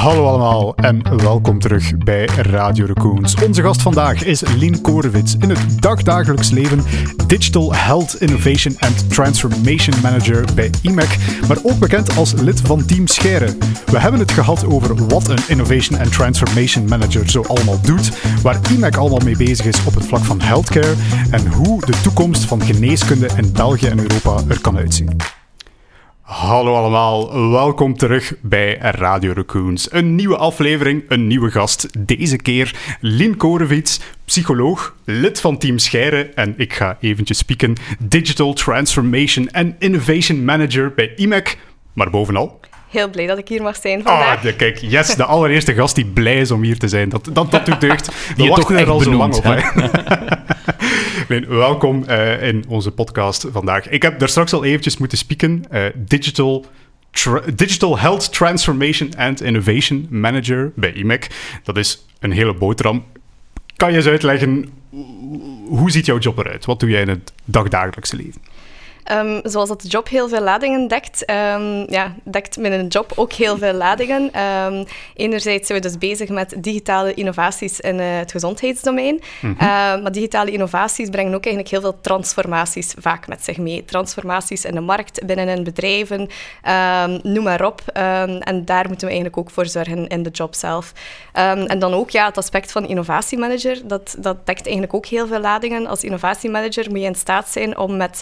Hallo allemaal en welkom terug bij Radio Raccoons. Onze gast vandaag is Lien Korewits, in het dagdagelijks leven Digital Health Innovation and Transformation Manager bij IMEC, maar ook bekend als lid van Team Scheire. We hebben het gehad over wat een Innovation and Transformation Manager zo allemaal doet, waar IMEC allemaal mee bezig is op het vlak van healthcare en hoe de toekomst van geneeskunde in België en Europa er kan uitzien. Hallo allemaal, welkom terug bij Radio Raccoons. Een nieuwe aflevering, een nieuwe gast. Deze keer Lien Korevits, psycholoog, lid van Team Scheire en ik ga eventjes spieken, Digital Transformation and Innovation Manager bij IMEC. Maar bovenal, heel blij dat ik hier mag zijn vandaag. Ah, kijk, yes, de allereerste gast die blij is om hier te zijn. Dat, dat, dat doet deugd. We wachten er al zo lang op. welkom uh, in onze podcast vandaag. Ik heb daar straks al eventjes moeten spieken. Uh, digital... Digital Health Transformation and Innovation Manager bij IMEC. Dat is een hele boterham. Kan je eens uitleggen, hoe ziet jouw job eruit? Wat doe jij in het dagdagelijkse leven? Um, zoals dat de job heel veel ladingen dekt, um, ja, dekt mijn job ook heel veel ladingen. Um, enerzijds zijn we dus bezig met digitale innovaties in uh, het gezondheidsdomein. Mm -hmm. maar digitale innovaties brengen ook eigenlijk heel veel transformaties vaak met zich mee. Transformaties in de markt, binnenin bedrijven, noem maar op. en daar moeten we eigenlijk ook voor zorgen in de job zelf. en dan ook ja, het aspect van innovatiemanager, dat, dat dekt eigenlijk ook heel veel ladingen. Als innovatiemanager moet je in staat zijn om met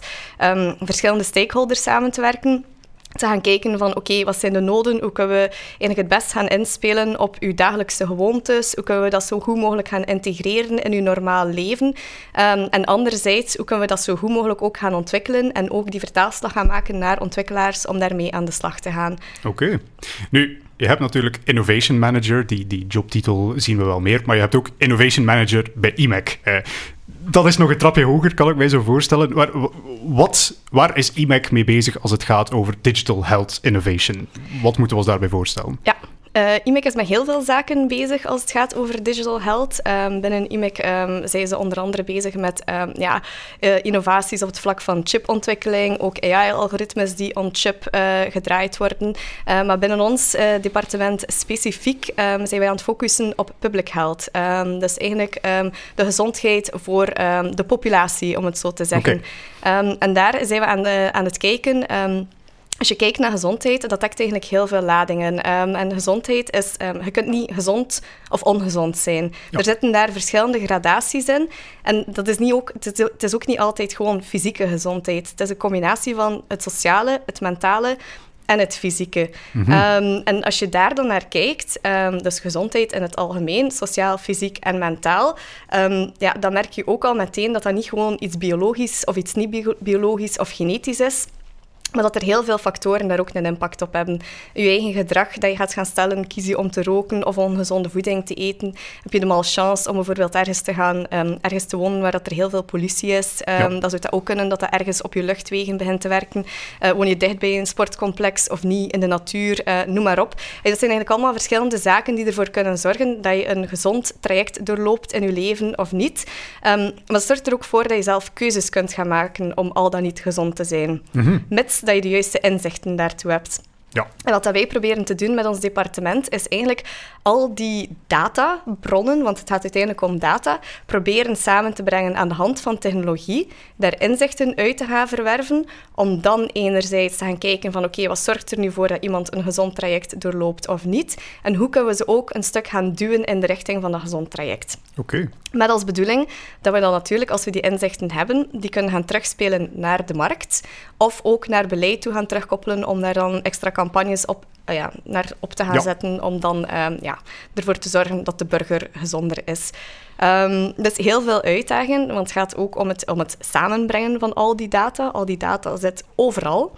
verschillende stakeholders samen te werken te gaan kijken van oké, wat zijn de noden? Hoe kunnen we eigenlijk het best gaan inspelen op uw dagelijkse gewoontes? Hoe kunnen we dat zo goed mogelijk gaan integreren in uw normaal leven? Um, en anderzijds, hoe kunnen we dat zo goed mogelijk ook gaan ontwikkelen en ook die vertaalslag gaan maken naar ontwikkelaars om daarmee aan de slag te gaan? Oké. Nu, je hebt natuurlijk Innovation Manager, die, die jobtitel zien we wel meer, maar je hebt ook Innovation Manager bij IMEC. Uh, dat is nog een trapje hoger, kan ik mij zo voorstellen. Waar, wat, waar is IMEC mee bezig als het gaat over digital health innovation? Wat moeten we ons daarbij voorstellen? Ja, uh, IMEC is met heel veel zaken bezig als het gaat over digital health. Um, binnen IMEC um, zijn ze onder andere bezig met um, ja, uh, innovaties op het vlak van chipontwikkeling, ook AI-algoritmes die on chip uh, gedraaid worden. maar binnen ons departement specifiek zijn wij aan het focussen op public health. dus eigenlijk de gezondheid voor de populatie, om het zo te zeggen. Okay. en daar zijn we aan, de, aan het kijken als je kijkt naar gezondheid, dat dekt eigenlijk heel veel ladingen. Um, en gezondheid is, um, je kunt niet gezond of ongezond zijn. Er zitten daar verschillende gradaties in. En dat is niet ook, het, is, het is ook niet altijd gewoon fysieke gezondheid. Het is een combinatie van het sociale, het mentale en het fysieke. Mm -hmm. um, en als je daar dan naar kijkt, um, dus gezondheid in het algemeen, sociaal, fysiek en mentaal, um, ja, dan merk je ook al meteen dat dat niet gewoon iets biologisch of iets niet biologisch of genetisch is. Maar dat er heel veel factoren daar ook een impact op hebben. Je eigen gedrag dat je gaat gaan stellen, kies je om te roken of ongezonde voeding te eten, heb je de malchance om bijvoorbeeld ergens te gaan, um, ergens te wonen waar dat er heel veel politie is. Um, ja. Dat zou dat ook kunnen, dat dat ergens op je luchtwegen begint te werken. Uh, woon je dicht bij een sportcomplex of niet, in de natuur, uh, noem maar op. En dat zijn eigenlijk allemaal verschillende zaken die ervoor kunnen zorgen dat je een gezond traject doorloopt in je leven of niet. Um, maar het zorgt er ook voor dat je zelf keuzes kunt gaan maken om al dan niet gezond te zijn. Mm -hmm dat je de juiste inzichten daartoe hebt. Ja. En wat wij proberen te doen met ons departement is eigenlijk al die databronnen, want het gaat uiteindelijk om data, proberen samen te brengen aan de hand van technologie, daar inzichten uit te gaan verwerven, om dan enerzijds te gaan kijken van oké, okay, wat zorgt er nu voor dat iemand een gezond traject doorloopt of niet? En hoe kunnen we ze ook een stuk gaan duwen in de richting van dat gezond traject? Okay. Met als bedoeling dat we dan natuurlijk, als we die inzichten hebben, die kunnen gaan terugspelen naar de markt, of ook naar beleid toe gaan terugkoppelen om daar dan extra campagnes op, uh, ja, naar op te gaan ja. zetten, om dan um, ja, ervoor te zorgen dat de burger gezonder is. Um, dus heel veel uitdagingen, want het gaat ook om het, om het samenbrengen van al die data. Al die data zit overal.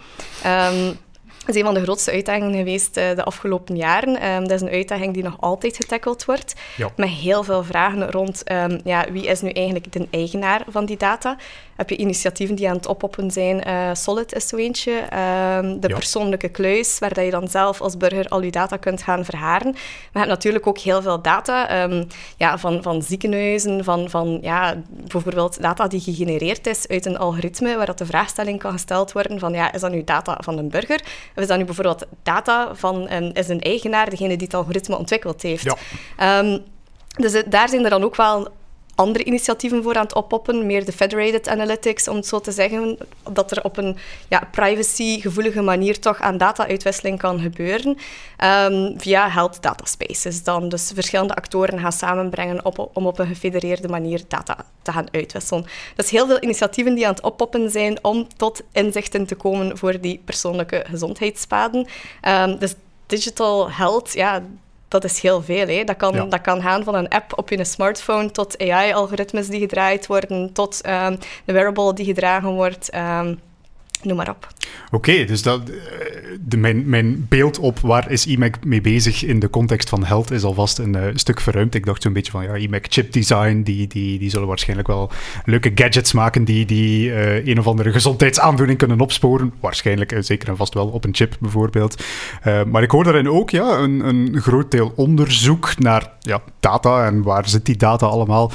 Um, dat is een van de grootste uitdagingen geweest uh, de afgelopen jaren. Um, dat is een uitdaging die nog altijd getackeld wordt. Ja. Met heel veel vragen rond um, ja, wie is nu eigenlijk de eigenaar van die data. Heb je initiatieven die aan het oppoppen zijn. Uh, Solid is zo eentje. Um, de ja. persoonlijke kluis, waar dat je dan zelf als burger al je data kunt gaan verharen. We hebben natuurlijk ook heel veel data ja, van, van ziekenhuizen, van, van ja, bijvoorbeeld data die gegenereerd is uit een algoritme, waar dat de vraagstelling kan gesteld worden van ja, is dat nu data van een burger? Of is dat nu bijvoorbeeld data van een, is een eigenaar, degene die het algoritme ontwikkeld heeft? Ja. Ehm, dus daar zijn er dan ook wel andere initiatieven voor aan het oppoppen, meer de federated analytics, om het zo te zeggen, dat er op een ja, privacy-gevoelige manier toch aan data-uitwisseling kan gebeuren, um, via health data spaces dan. Dus verschillende actoren gaan samenbrengen om op een gefedereerde manier data te gaan uitwisselen. Dus heel veel initiatieven die aan het oppoppen zijn om tot inzichten te komen voor die persoonlijke gezondheidspaden. Um, dus digital health, ja, dat is heel veel. Hè. Dat, kan, dat kan gaan van een app op je smartphone tot AI-algoritmes die gedraaid worden, tot um, een wearable die gedragen wordt. Um, noem maar op. Oké, dus dat, eh, de, mijn, mijn beeld op waar is IMAC mee bezig in de context van health is alvast een uh, stuk verruimd. Ik dacht zo'n beetje van, ja, IMAC chip design, die, die, die zullen waarschijnlijk wel leuke gadgets maken die, die uh, een of andere gezondheidsaandoening kunnen opsporen. Waarschijnlijk, zeker en vast wel op een chip bijvoorbeeld. maar ik hoor daarin ook ja, een, een groot deel onderzoek naar ja, data en waar zit die data allemaal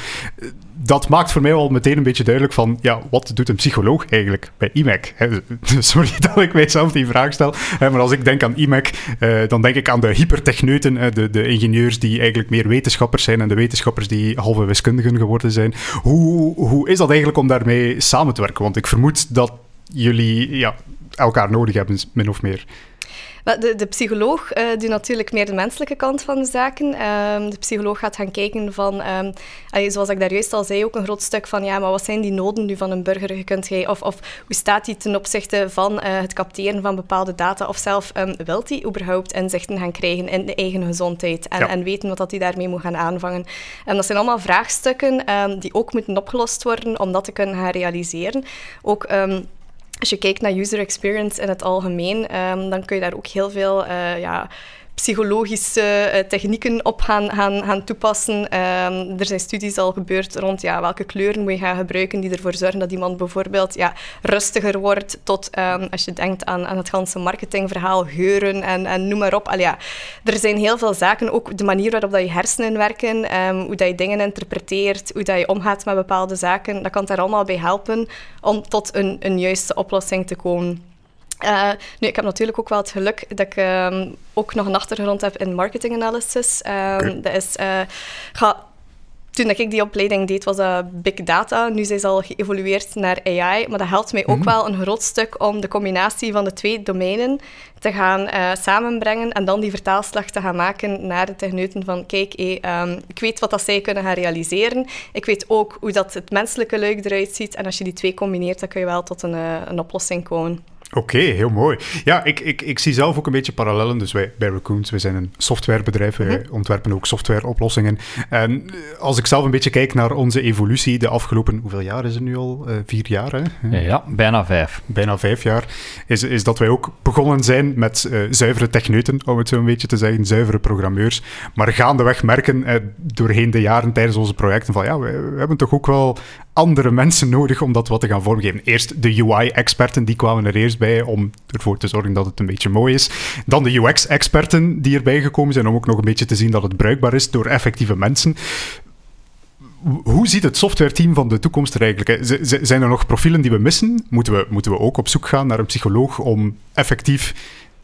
dat maakt voor mij al meteen een beetje duidelijk van, ja, wat doet een psycholoog eigenlijk bij IMAC? Sorry dat ik mijzelf die vraag stel, maar als ik denk aan IMAC, uh, dan denk ik aan de hypertechneuten, de, de ingenieurs die eigenlijk meer wetenschappers zijn en de wetenschappers die halve wiskundigen geworden zijn. Hoe, hoe is dat eigenlijk om daarmee samen te werken? Want ik vermoed dat jullie ja, elkaar nodig hebben, min of meer. De, de psycholoog uh, doet natuurlijk meer de menselijke kant van de zaken. Um, de psycholoog gaat gaan kijken van, um, zoals ik daar juist al zei, ook een groot stuk van, ja, maar wat zijn die noden nu van een burger? Je kunt jij, of, of hoe staat die ten opzichte van uh, het capteren van bepaalde data? Of zelf, um, wilt hij überhaupt inzichten gaan krijgen in de eigen gezondheid? En, ja. en weten wat hij daarmee moet gaan aanvangen? En dat zijn allemaal vraagstukken die ook moeten opgelost worden om dat te kunnen gaan realiseren. Ook als je kijkt naar user experience in het algemeen, um, dan kun je daar ook heel veel uh, ja, psychologische uh, technieken op gaan, gaan, gaan toepassen. Um, er zijn studies al gebeurd rond ja, welke kleuren moet je gaan gebruiken die ervoor zorgen dat iemand bijvoorbeeld ja, rustiger wordt, tot um, als je denkt aan, aan het ganse marketingverhaal, geuren en, en noem maar op. Al, ja, er zijn heel veel zaken, ook de manier waarop dat je hersenen werken, um, hoe dat je dingen interpreteert, hoe dat je omgaat met bepaalde zaken, dat kan daar allemaal bij helpen om tot een, een juiste oplossing te komen. Uh, nu, ik heb natuurlijk ook wel het geluk dat ik um, ook nog een achtergrond heb in marketing analysis. Um, okay. Dat is, uh, ga, toen ik die opleiding deed, was dat big data. Nu zijn ze al geëvolueerd naar AI. Maar dat helpt mij ook mm wel een groot stuk om de combinatie van de twee domeinen te gaan uh, samenbrengen en dan die vertaalslag te gaan maken naar de techneuten van kijk, hey, um, ik weet wat dat zij kunnen gaan realiseren. Ik weet ook hoe dat het menselijke luik eruit ziet. En als je die twee combineert, dan kun je wel tot een, een oplossing komen. Oké, okay, heel mooi. Ja, ik, ik, ik zie zelf ook een beetje parallellen. Dus wij bij Raccoons, we zijn een softwarebedrijf. We mm ontwerpen ook softwareoplossingen. En als ik zelf een beetje kijk naar onze evolutie de afgelopen... Hoeveel jaar is het nu al? Uh, vier jaar, hè? Ja, bijna vijf. Bijna vijf jaar. Is, is dat wij ook begonnen zijn met uh, zuivere techneuten, om het zo een beetje te zeggen. Zuivere programmeurs. Maar gaandeweg merken uh, doorheen de jaren tijdens onze projecten van... Ja, we hebben toch ook wel andere mensen nodig om dat wat te gaan vormgeven. Eerst de UI-experten, die kwamen er eerst bij om ervoor te zorgen dat het een beetje mooi is. Dan de UX-experten die erbij gekomen zijn om ook nog een beetje te zien dat het bruikbaar is door effectieve mensen. Hoe ziet het softwareteam van de toekomst er eigenlijk? Zijn er nog profielen die we missen? Moeten we, moeten we ook op zoek gaan naar een psycholoog om effectief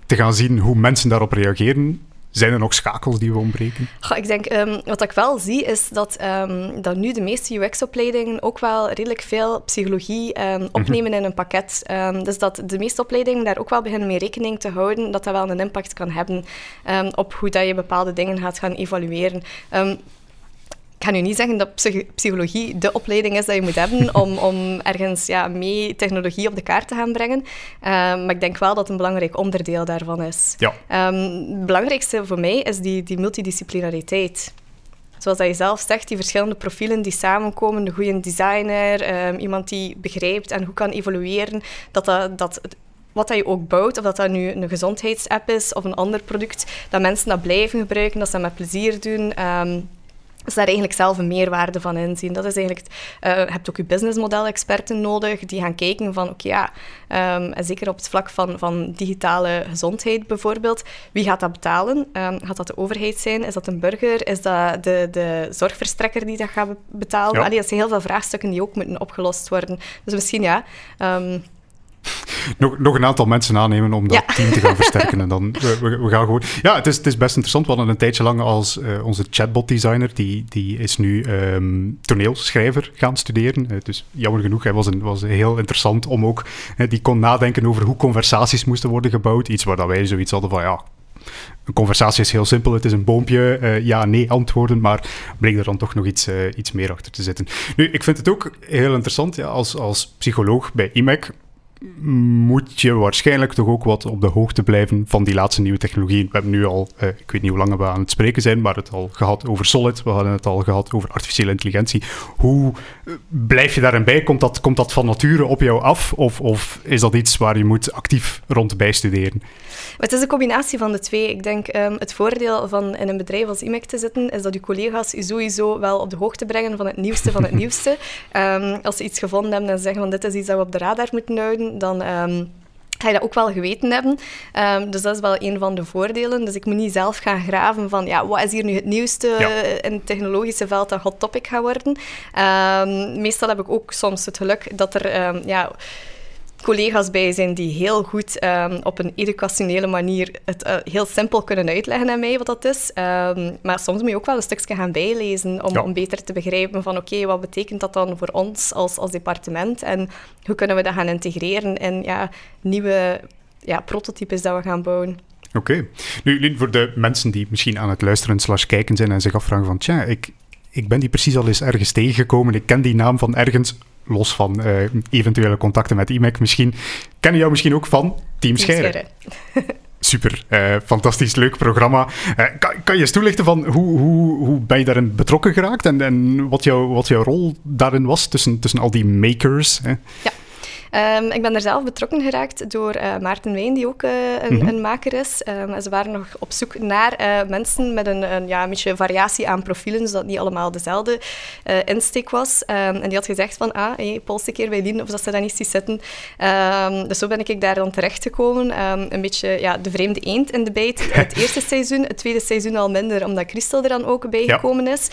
te gaan zien hoe mensen daarop reageren? Zijn er nog schakels die we ontbreken? Goh, ik denk, um, wat ik wel zie, is dat, um, dat nu de meeste UX-opleidingen ook wel redelijk veel psychologie um, opnemen in een pakket. dus dat de meeste opleidingen daar ook wel beginnen mee rekening te houden, dat dat wel een impact kan hebben op hoe dat je bepaalde dingen gaat gaan evalueren ga nu niet zeggen dat psychologie de opleiding is dat je moet hebben om, om ergens ja, mee technologie op de kaart te gaan brengen. Uh, maar ik denk wel dat het een belangrijk onderdeel daarvan is. Ja. Um, het belangrijkste voor mij is die, die multidisciplinariteit zoals dat je zelf zegt, die verschillende profielen die samenkomen, de goede designer, um, iemand die begrijpt en hoe kan evolueren, dat, dat, dat wat dat je ook bouwt, of dat dat nu een gezondheidsapp is of een ander product, dat mensen dat blijven gebruiken, dat ze dat met plezier doen. Um, dus daar eigenlijk zelf een meerwaarde van inzien. Dat is eigenlijk, uh, je hebt ook je businessmodel-experten nodig die gaan kijken van, oké, ja, um, en zeker op het vlak van, van digitale gezondheid bijvoorbeeld, wie gaat dat betalen? Um, gaat dat de overheid zijn? Is dat een burger? Is dat de, de zorgverstrekker die dat gaat betalen? Ja. Allee, dat zijn heel veel vraagstukken die ook moeten opgelost worden. Dus misschien ja... Um, nog, nog een aantal mensen aannemen om dat team te gaan versterken. En dan, we, we, gaan gewoon... Ja, het is, het is best interessant. We hadden een tijdje lang als uh, onze chatbot-designer, die, die is nu um, toneelschrijver gaan studeren. Uh, dus jammer genoeg, hij was, een, was heel interessant om ook... Uh, die kon nadenken over hoe conversaties moesten worden gebouwd. Iets waar dat wij zoiets hadden van, ja, een conversatie is heel simpel. Het is een boompje, uh, ja, nee antwoorden, maar bleek er dan toch nog iets, uh, iets meer achter te zitten. Nu, ik vind het ook heel interessant, ja, als, als psycholoog bij IMEC moet je waarschijnlijk toch ook wat op de hoogte blijven van die laatste nieuwe technologieën. We hebben nu al, uh, ik weet niet hoe lang we aan het spreken zijn, maar het al gehad over Solid, we hadden het al gehad over artificiële intelligentie. Hoe blijf je daarin bij? Komt dat, komt dat van nature op jou af? Of, of is dat iets waar je moet actief rond bijstuderen? Het is een combinatie van de twee. Ik denk um, het voordeel van in een bedrijf als IMEC te zitten, is dat je collega's je sowieso wel op de hoogte brengen van het nieuwste van het nieuwste. Um, als ze iets gevonden hebben en zeggen van dit is iets dat we op de radar moeten houden, dan... Um, ga je dat ook wel geweten hebben. Um, dus dat is wel een van de voordelen. Dus ik moet niet zelf gaan graven van ja, wat is hier nu het nieuwste ja. in het technologische veld dat hot topic gaat worden. Um, meestal heb ik ook soms het geluk dat er um, ja, collega's bij zijn die heel goed um, op een educationele manier het uh, heel simpel kunnen uitleggen aan mij wat dat is. Um, maar soms moet je ook wel een stukje gaan bijlezen om, ja. om beter te begrijpen van oké, okay, wat betekent dat dan voor ons als, als departement en hoe kunnen we dat gaan integreren in ja, nieuwe ja, prototypes dat we gaan bouwen. Oké. Okay. Nu, Lien, voor de mensen die misschien aan het luisteren slash kijken zijn en zich afvragen van tja, ik, ik ben die precies al eens ergens tegengekomen, ik ken die naam van ergens, los van uh, eventuele contacten met IMEC misschien, kennen jou misschien ook van Team Scheire. Super, uh, fantastisch leuk programma. Uh, kan, kan, je eens toelichten van hoe, hoe, hoe ben je daarin betrokken geraakt en, en wat, jou, wat jouw rol daarin was tussen, tussen al die makers? Hè? Ja. Um, ik ben er zelf betrokken geraakt door uh, Maarten Wijn, die ook uh, een, mm-hmm. een, maker is. Um, en ze waren nog op zoek naar uh, mensen met een, een, ja, een beetje variatie aan profielen, zodat niet allemaal dezelfde insteek was. Um, en die had gezegd van, ah, hey, pols een keer bij Lien, of dat ze dan niet ziet zitten. dus zo ben ik daar dan terechtgekomen. een beetje ja, de vreemde eend in de bijt. Het eerste seizoen, het tweede seizoen al minder, omdat Christel er dan ook bij gekomen is.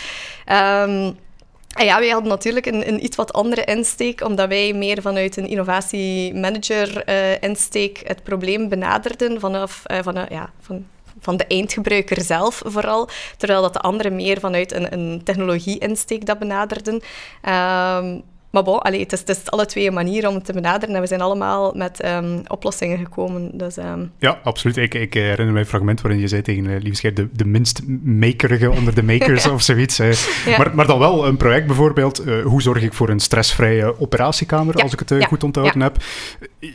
En ja, wij hadden natuurlijk een, een, iets wat andere insteek, omdat wij meer vanuit een innovatiemanager-insteek uh, het probleem benaderden vanaf uh, van, uh, ja, van, van de eindgebruiker zelf vooral, terwijl dat de anderen meer vanuit een, een technologie-insteek dat benaderden. Um, maar bon, allee, het, is, het, is, alle twee een manier om het te benaderen en we zijn allemaal met um, oplossingen gekomen. Dus, um... Ja, absoluut. Ik, ik herinner me een fragment waarin je zei tegen uh, Liefscher, de, de minst makerige onder de makers ja. of zoiets. Uh. Ja. Maar, maar dan wel een project bijvoorbeeld, uh, hoe zorg ik voor een stressvrije operatiekamer, ja. als ik het goed onthouden heb.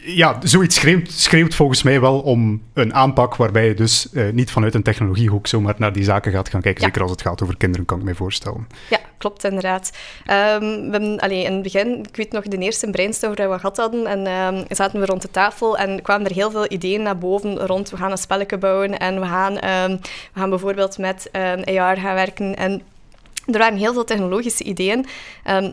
Ja, zoiets schreeuwt, schreeuwt, volgens mij wel om een aanpak waarbij je dus niet vanuit een technologiehoek zomaar naar die zaken gaat gaan kijken. Zeker als het gaat over kinderen, kan ik me voorstellen. Ja, klopt inderdaad. Um, we allee, in het ik weet nog de eerste brainstorm die we gehad hadden, en um, zaten we rond de tafel en kwamen er heel veel ideeën naar boven rond, we gaan een spelletje bouwen en we gaan, um, we gaan bijvoorbeeld met AR gaan werken en er waren heel veel technologische ideeën. Um,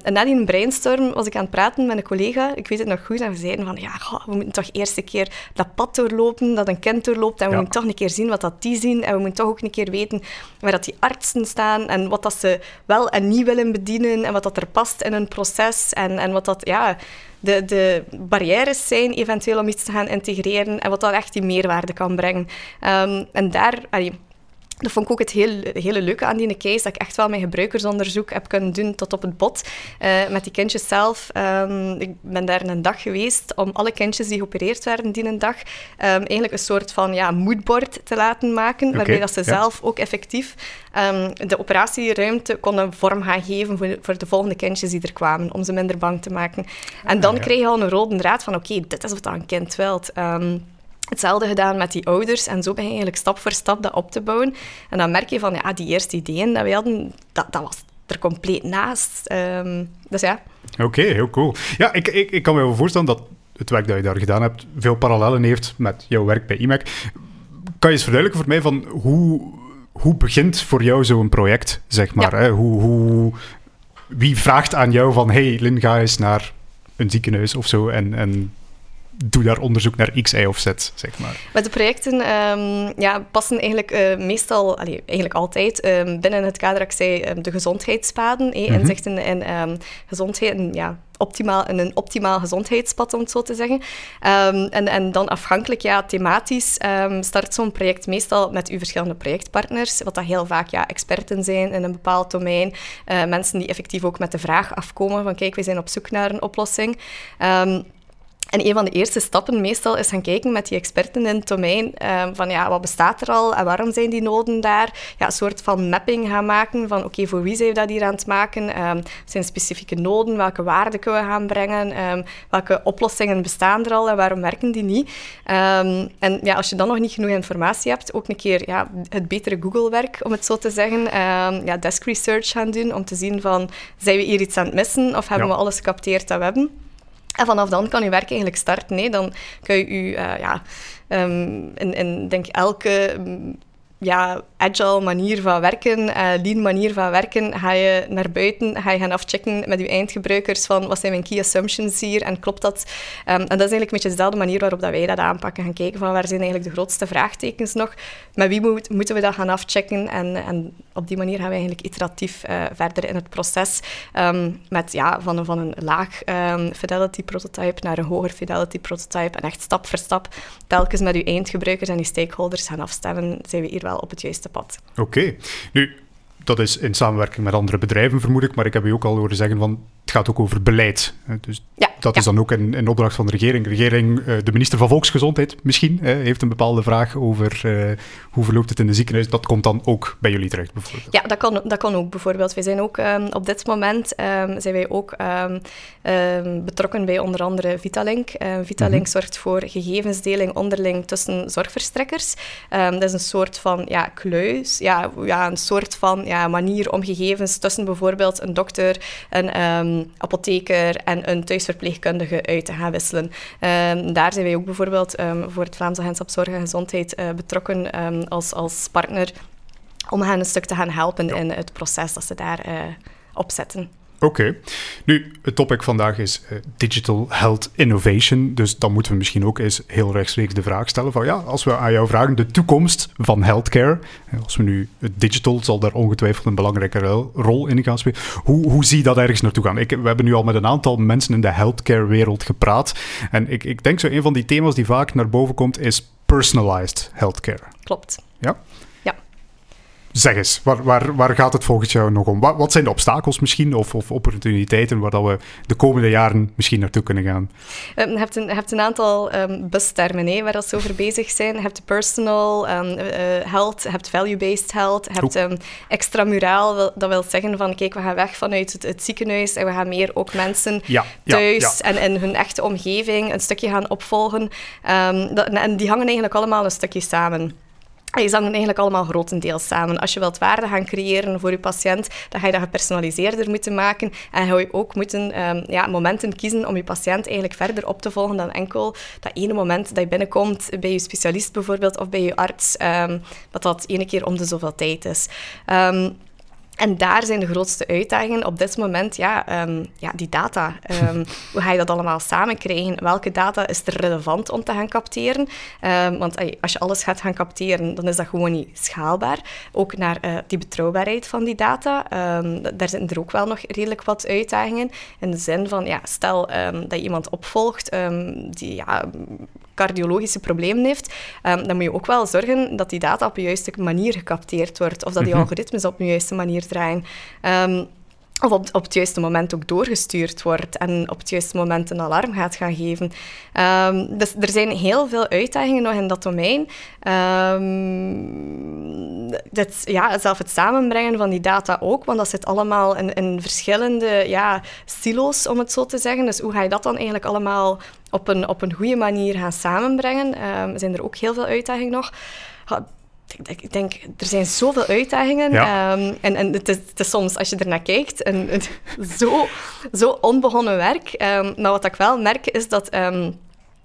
en na die brainstorm was ik aan het praten met een collega. Ik weet het nog goed. En we zeiden van, ja, goh, we moeten toch eerst een keer dat pad doorlopen, dat een kind doorloopt. En we ja. moeten toch een keer zien wat dat die zien. En we moeten toch ook een keer weten waar dat die artsen staan. En wat dat ze wel en niet willen bedienen. En wat dat er past in een proces. En, en wat dat, ja... De, de barrières zijn eventueel om iets te gaan integreren. En wat dat echt die meerwaarde kan brengen. Um, en daar... Allee, dat vond ik ook het heel, hele leuke aan die case, dat ik echt wel mijn gebruikersonderzoek heb kunnen doen tot op het bot. Uh, met die kindjes zelf. Um, ik ben daar een dag geweest om alle kindjes die geopereerd werden die een dag, um, eigenlijk een soort van ja, moodboard te laten maken, okay, waarbij dat ze ja. zelf ook effectief um, de operatieruimte konden vorm gaan geven voor, voor, de volgende kindjes die er kwamen, om ze minder bang te maken. En dan ah, ja. kreeg je al een rode draad van oké, okay, dit is wat een kind wilt. Hetzelfde gedaan met die ouders en zo ben je eigenlijk stap voor stap dat op te bouwen. En dan merk je van, ja, die eerste ideeën dat we hadden, dat, dat was er compleet naast. Um, dus ja. Oké, okay, heel cool. Ja, ik, ik, ik kan me wel voorstellen dat het werk dat je daar gedaan hebt veel parallellen heeft met jouw werk bij IMEC. Kan je eens verduidelijken voor mij van hoe, hoe begint voor jou zo'n project, zeg maar? Ja. Hè? Hoe, hoe, wie vraagt aan jou van, hey, Lin, ga eens naar een ziekenhuis of zo en, en doe daar onderzoek naar X, Y of Z, zeg maar. Met de projecten um, ja, passen eigenlijk uh, meestal, allee, eigenlijk altijd, um, binnen het kader, ik zei, um, de gezondheidspaden, eh, mm -hmm. inzichten in gezondheid, en, ja, optimaal, in een optimaal gezondheidspad, om het zo te zeggen. Ehm, en, en dan afhankelijk, ja, thematisch, start zo'n project meestal met uw verschillende projectpartners, wat dat heel vaak ja, experten zijn in een bepaald domein. Uh, mensen die effectief ook met de vraag afkomen van kijk, we zijn op zoek naar een oplossing. Um, en een van de eerste stappen meestal is gaan kijken met die experten in het domein um, van ja, wat bestaat er al en waarom zijn die noden daar? Ja, een soort van mapping gaan maken van oké, voor wie zijn we dat hier aan het maken? Um, zijn specifieke noden? Welke waarden kunnen we gaan brengen? Um, welke oplossingen bestaan er al en waarom werken die niet? en ja, als je dan nog niet genoeg informatie hebt, ook een keer ja, het betere Google-werk, om het zo te zeggen. ja, desk research gaan doen om te zien van zijn we hier iets aan het missen of hebben we alles gecapteerd dat we hebben? En vanaf dan kan je werk eigenlijk starten. Nee? Dan kun je je, uh, ja, um, in, in denk elke ja, agile manier van werken, uh, lean manier van werken, ga je naar buiten, ga je gaan afchecken met je eindgebruikers van wat zijn mijn key assumptions hier? En klopt dat? Um, en dat is eigenlijk een beetje dezelfde manier waarop dat wij dat aanpakken, gaan kijken van waar zijn eigenlijk de grootste vraagtekens nog, met wie moet, moeten we dat gaan afchecken? En, en op die manier gaan we eigenlijk iteratief uh, verder in het proces. Um, met ja, van, van een laag um, fidelity prototype naar een hoger fidelity prototype. En echt stap voor stap telkens met uw eindgebruikers en uw stakeholders gaan afstemmen, zijn we hier wel op het juiste pad. Oké. Nu, dat is in samenwerking met andere bedrijven, vermoed ik. Maar ik heb u ook al horen zeggen van het gaat ook over beleid. Dus ja, dat is dan ook een, een, opdracht van de regering. De regering, eh, de minister van Volksgezondheid misschien, heeft een bepaalde vraag over uh, hoe verloopt het in de ziekenhuis. Dat komt dan ook bij jullie terecht, bijvoorbeeld. Ja, dat kan, dat kan ook bijvoorbeeld. Wij zijn ook um, op dit moment um, zijn wij ook um, betrokken bij onder andere Vitalink. Vitalink mm -hmm. zorgt voor gegevensdeling onderling tussen zorgverstrekkers. dat is een soort van ja, kluis, ja, ja, een soort van ja, manier om gegevens tussen bijvoorbeeld een dokter, een apotheker en een thuisverpleegkundige uit te gaan wisselen. Um, daar zijn wij ook bijvoorbeeld um, voor het Vlaams Agentschap Zorg en Gezondheid uh, betrokken um, als, als partner om hen een stuk te gaan helpen ja. in het proces dat ze daar uh, opzetten. Oké. Nu, het topic vandaag is uh, Digital Health Innovation. Dus dan moeten we misschien ook eens heel rechtstreeks de vraag stellen van ja, als we aan jou vragen de toekomst van healthcare, als we nu het digital, zal daar ongetwijfeld een belangrijke rol in gaan spelen. Hoe, hoe zie je dat ergens naartoe gaan? Ik, we hebben nu al met een aantal mensen in de healthcare wereld gepraat. En ik, ik denk zo een van die thema's die vaak naar boven komt is personalized healthcare. Klopt. Ja? Zeg eens, waar, waar, waar gaat het volgens jou nog om? Wat, wat zijn de obstakels misschien of, of opportuniteiten waar dat we de komende jaren misschien naartoe kunnen gaan? Um, je, hebt een, hebt een aantal um, bustermen hè, waar ze over bezig zijn. Je hebt personal um, uh, health, je hebt value-based health, je hebt um, extramuraal. Dat wil zeggen van, kijk, we gaan weg vanuit het, het ziekenhuis en we gaan meer ook mensen ja, thuis ja, ja. en in hun echte omgeving een stukje gaan opvolgen. Dat, en die hangen eigenlijk allemaal een stukje samen. Je zangen eigenlijk allemaal grotendeels samen. Als je wilt waarde gaan creëren voor je patiënt, dan ga je dat gepersonaliseerder moeten maken. En ga je ook moeten um, ja, momenten kiezen om je patiënt eigenlijk verder op te volgen dan enkel dat ene moment dat je binnenkomt bij je specialist bijvoorbeeld of bij je arts, um, wat dat ene keer om de zoveel tijd is. Um, en daar zijn de grootste uitdagingen op dit moment, ja, um, ja die data. Um, hoe ga je dat allemaal samen krijgen? Welke data is er relevant om te gaan capteren? Um, want als je alles gaat gaan capteren, dan is dat gewoon niet schaalbaar. Ook naar uh, die betrouwbaarheid van die data. daar zitten er ook wel nog redelijk wat uitdagingen. In de zin van, ja, stel dat je iemand opvolgt die ja, cardiologische problemen heeft, um, dan moet je ook wel zorgen dat die data op de juiste manier gecapteerd wordt. Of dat die mhm. algoritmes op de juiste manier draaien. Um, of op, op het juiste moment ook doorgestuurd wordt en op het juiste moment een alarm gaat gaan geven. Um, dus er zijn heel veel uitdagingen nog in dat domein. Um, ja, zelf het samenbrengen van die data ook, want dat zit allemaal in, in verschillende ja, silo's, om het zo te zeggen. Dus hoe ga je dat dan eigenlijk allemaal op een, op een goede manier gaan samenbrengen? Um, zijn er ook heel veel uitdagingen nog ik denk, er zijn zoveel uitdagingen. Um, en en het, is, het, is, soms, als je ernaar kijkt, een, zo, zo onbegonnen werk. Um, maar wat ik wel merk, is dat...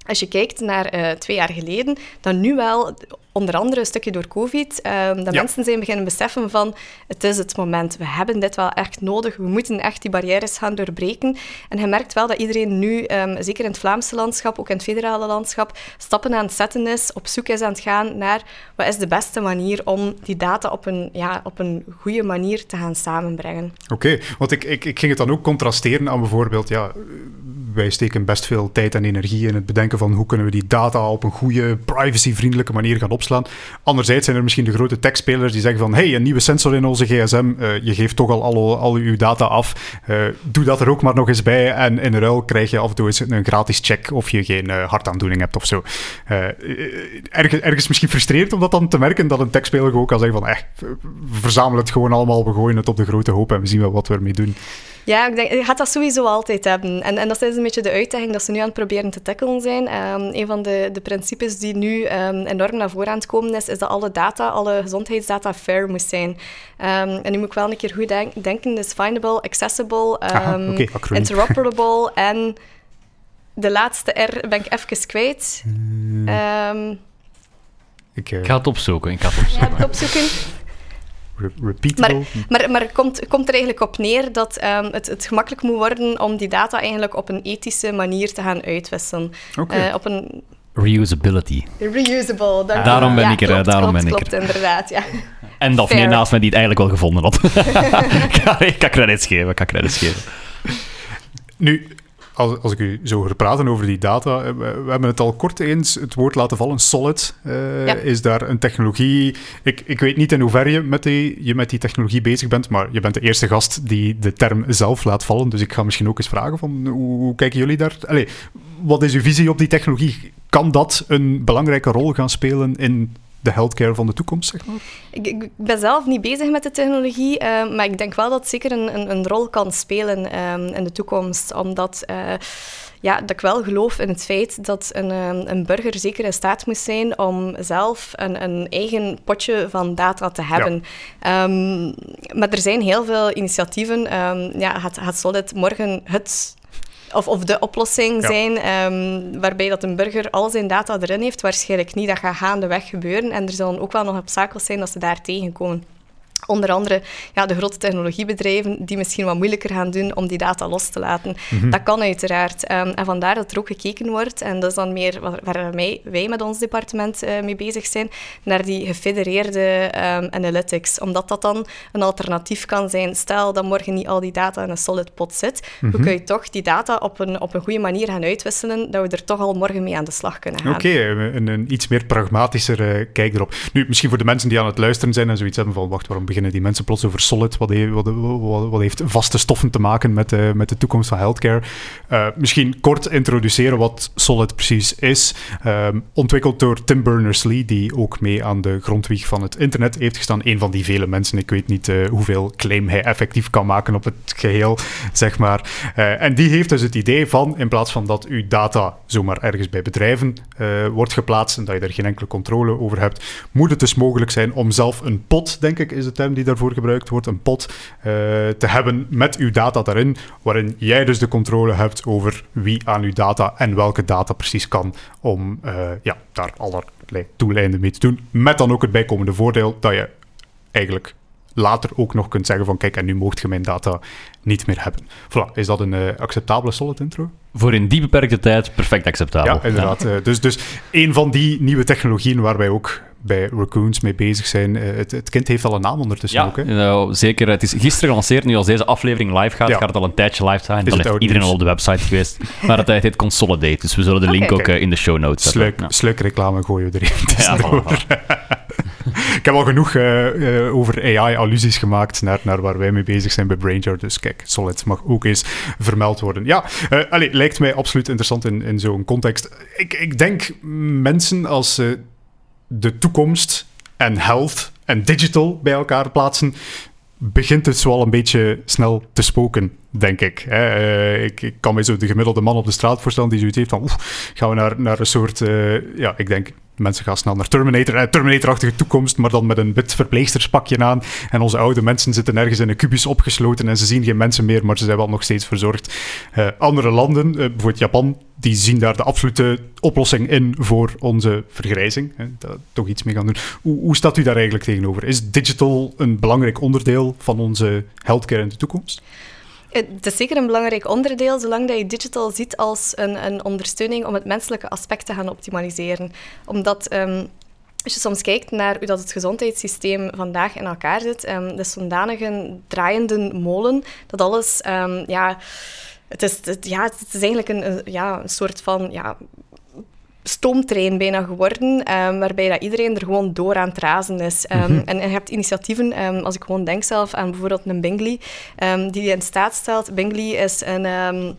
Als je kijkt naar twee jaar geleden, dan nu wel onder andere een stukje door COVID, um, dat mensen zijn beginnen beseffen van het is het moment, we hebben dit wel echt nodig, we moeten echt die barrières gaan doorbreken. En je merkt wel dat iedereen nu, ehm, zeker in het Vlaamse landschap, ook in het federale landschap, stappen aan het zetten is, op zoek is aan het gaan naar wat is de beste manier om die data op een, ja, op een goede manier te gaan samenbrengen. Oké, want ik, ik, ik ging het dan ook contrasteren aan bijvoorbeeld, ja, wij steken best veel tijd en energie in het bedenken van hoe kunnen we die data op een goede, privacyvriendelijke manier gaan opslaan. Anderzijds zijn er misschien de grote techspelers die zeggen van hey, een nieuwe sensor in onze gsm, uh, je geeft toch al al, uw data af, uh, doe dat er ook maar nog eens bij en in ruil krijg je af en toe eens een gratis check of je geen uh, hartaandoening hebt of zo. ergens, ergens misschien frustrerend om dat dan te merken, dat een techspeler gewoon kan zeggen van eh, verzamel het gewoon allemaal, we gooien het op de grote hoop en we zien wel wat we ermee doen. Ja, ik denk, je gaat dat sowieso altijd hebben. En, en dat is een beetje de uitdaging dat ze nu aan het proberen te tackelen zijn. Um, een van de, de principes die nu um, enorm naar voren aan het komen is, is dat alle data, alle gezondheidsdata fair moet zijn. Um, en nu moet ik wel een keer goed denk, denken, dus findable, accessible, Aha, okay, interoperable en de laatste R ben ik even kwijt. Hmm. Ik, uh... ik, ga het opzoeken. Ik ga het opzoeken. Ja, het opzoeken repeatable. Maar, maar, maar het komt, komt er eigenlijk op neer dat um, het, het gemakkelijk moet worden om die data eigenlijk op een ethische manier te gaan uitwisselen. Okay. Uh, op een Reusability. Reusable, dank Daarom ben ja, ik er, klopt, daarom klopt, ben klopt, ik er. inderdaad, ja. En Daphne naast mij die het eigenlijk wel gevonden had. ik kan credits geven, ik kan credits geven. Nu, als, als ik u zo hoor praten over die data, eh, we, we hebben het al kort eens het woord laten vallen, solid. Uh, ja. Is daar een technologie... Ik, ik weet niet in hoeverre je met, die, je met die technologie bezig bent, maar je bent de eerste gast die de term zelf laat vallen. Dus ik ga misschien ook eens vragen van, hoe, hoe kijken jullie daar... Allez, wat is uw visie op die technologie? Kan dat een belangrijke rol gaan spelen in de healthcare van de toekomst, zeg maar? Ik, ik ben zelf niet bezig met de technologie, uh, maar ik denk wel dat het zeker een, een, een rol kan spelen um, in de toekomst. Omdat uh, ja, dat ik wel geloof in het feit dat een, een burger zeker in staat moet zijn om zelf een, een eigen potje van data te hebben. Ja. Um, maar er zijn heel veel initiatieven. Um, ja, gaat, gaat Solid morgen het of, of de oplossing ja. zijn, um, waarbij dat een burger al zijn data erin heeft, waarschijnlijk niet. Dat gaat gaandeweg gebeuren. En er zullen ook wel nog obstakels zijn dat ze daar tegenkomen. Onder andere ja, de grote technologiebedrijven die misschien wat moeilijker gaan doen om die data los te laten. Mm -hmm. Dat kan uiteraard. Um, en vandaar dat er ook gekeken wordt, en dat is dan meer waar, wij, wij met ons departement uh, mee bezig zijn, naar die gefedereerde um, analytics. Omdat dat dan een alternatief kan zijn. Stel dat morgen niet al die data in een solid pot zit, mm -hmm. hoe kun je toch die data op een, op een goede manier gaan uitwisselen, dat we er toch al morgen mee aan de slag kunnen gaan. Oké, okay, een, een, iets meer pragmatischer uh, kijk erop. Nu, misschien voor de mensen die aan het luisteren zijn en zoiets hebben van, wacht, waarom beginnen die mensen plots over Solid? Wat, heeft, vaste stoffen te maken met, uh, met de toekomst van healthcare? Uh, misschien kort introduceren wat Solid precies is. Um, ontwikkeld door Tim Berners-Lee, die ook mee aan de grondwieg van het internet heeft gestaan. Een van die vele mensen. Ik weet niet uh, hoeveel claim hij effectief kan maken op het geheel, zeg maar. en die heeft dus het idee van, in plaats van dat uw data zomaar ergens bij bedrijven wordt geplaatst en dat je er geen enkele controle over hebt, moet het dus mogelijk zijn om zelf een pot, denk ik, is de term die daarvoor gebruikt wordt, een pot, uh, te hebben met uw data daarin, waarin jij dus de controle hebt over wie aan uw data en welke data precies kan, om uh, ja, daar allerlei doeleinden mee te doen. Met dan ook het bijkomende voordeel dat je eigenlijk later ook nog kunt zeggen van kijk, en nu mocht je mijn data niet meer hebben. Voilà, is dat een uh, acceptabele solid intro? Voor in die beperkte tijd perfect acceptabel. Ja, inderdaad. Ja. Uh, dus, dus een van die nieuwe technologieën waar wij ook bij Raccoons mee bezig zijn. Uh, het, het, kind heeft al een naam ondertussen ja, ook. Hè? Nou, zeker. Het is gisteren gelanceerd. Nu als deze aflevering live gaat, ja. gaat het al een tijdje live zijn. Dan heeft iedereen al op de website geweest. Maar het heet Consolidate. Dus we zullen de link okay, ook uh, in de show notes zetten. Sluik, ja. sluik reclame gooien we er. Ja, Ik heb al genoeg uh, over AI-allusies gemaakt naar, naar waar wij mee bezig zijn bij Brainjar. Dus kijk, Solid mag ook eens vermeld worden. Ja, uh, allee, lijkt mij absoluut interessant in, in zo'n context. Ik, ik denk mensen als uh, de toekomst en health en digital bij elkaar plaatsen, begint het zo al een beetje snel te spoken, denk ik. Uh, ik, ik, kan me zo de gemiddelde man op de straat voorstellen die zoiets heeft van, oef, gaan we naar, naar een soort, uh, ja, ik denk mensen gaan snel naar Terminator, eh, Terminator-achtige toekomst, maar dan met een wit verpleegsterspakje aan. En onze oude mensen zitten ergens in een kubus opgesloten en ze zien geen mensen meer, maar ze zijn wel nog steeds verzorgd. Uh, andere landen, uh, bijvoorbeeld Japan, die zien daar de absolute oplossing in voor onze vergrijzing. Hè, daar toch iets mee gaan doen. Hoe, hoe staat u daar eigenlijk tegenover? Is digital een belangrijk onderdeel van onze healthcare in de toekomst? Het is zeker een belangrijk onderdeel, zolang dat je digital ziet als een, een ondersteuning om het menselijke aspect te gaan optimaliseren. Omdat um, als je soms kijkt naar hoe dat het gezondheidssysteem vandaag in elkaar zit, um, de zodanige draaiende molen, dat alles, um, ja, het is, het, ja, het is eigenlijk een, ja, een soort van ja, stoomtrein bijna geworden, um, waarbij dat iedereen er gewoon door aan het razen is. Um, mm-hmm. en, je hebt initiatieven, um, als ik gewoon denk zelf aan bijvoorbeeld een Bingley, die in staat stelt. Bingley is een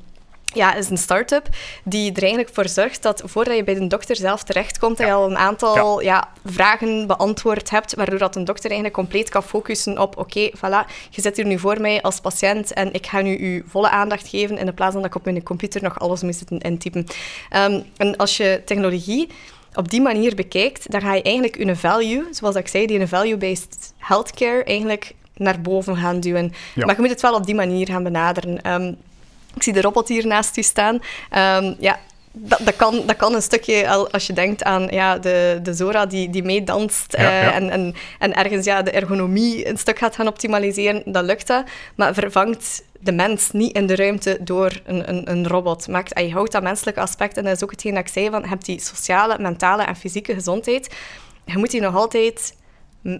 ja, is een start-up die er eigenlijk voor zorgt dat voordat je bij de dokter zelf terechtkomt, dat je al een aantal ja. vragen beantwoord hebt, waardoor dat een dokter eigenlijk compleet kan focussen op oké, voilà, je zit hier nu voor mij als patiënt en ik ga nu uw volle aandacht geven in plaats van dat ik op mijn computer nog alles moet zitten intypen. Um, en als je technologie op die manier bekijkt, dan ga je eigenlijk een value, zoals ik zei, die een value-based healthcare eigenlijk naar boven gaan duwen. Maar je moet het wel op die manier gaan benaderen. Um, ik zie de robot hier naast u staan. Um, ja, dat, dat, kan, dat kan een stukje, als je denkt aan ja, de, de Zora die, die meedanst eh, En, en, en ergens ja, de ergonomie een stuk gaat gaan optimaliseren, dan lukt dat. Maar vervangt de mens niet in de ruimte door een, een, een robot. Maakt, je houdt dat menselijke aspect, en dat is ook hetgeen dat ik zei, van, je hebt die sociale, mentale en fysieke gezondheid. Je moet die nog altijd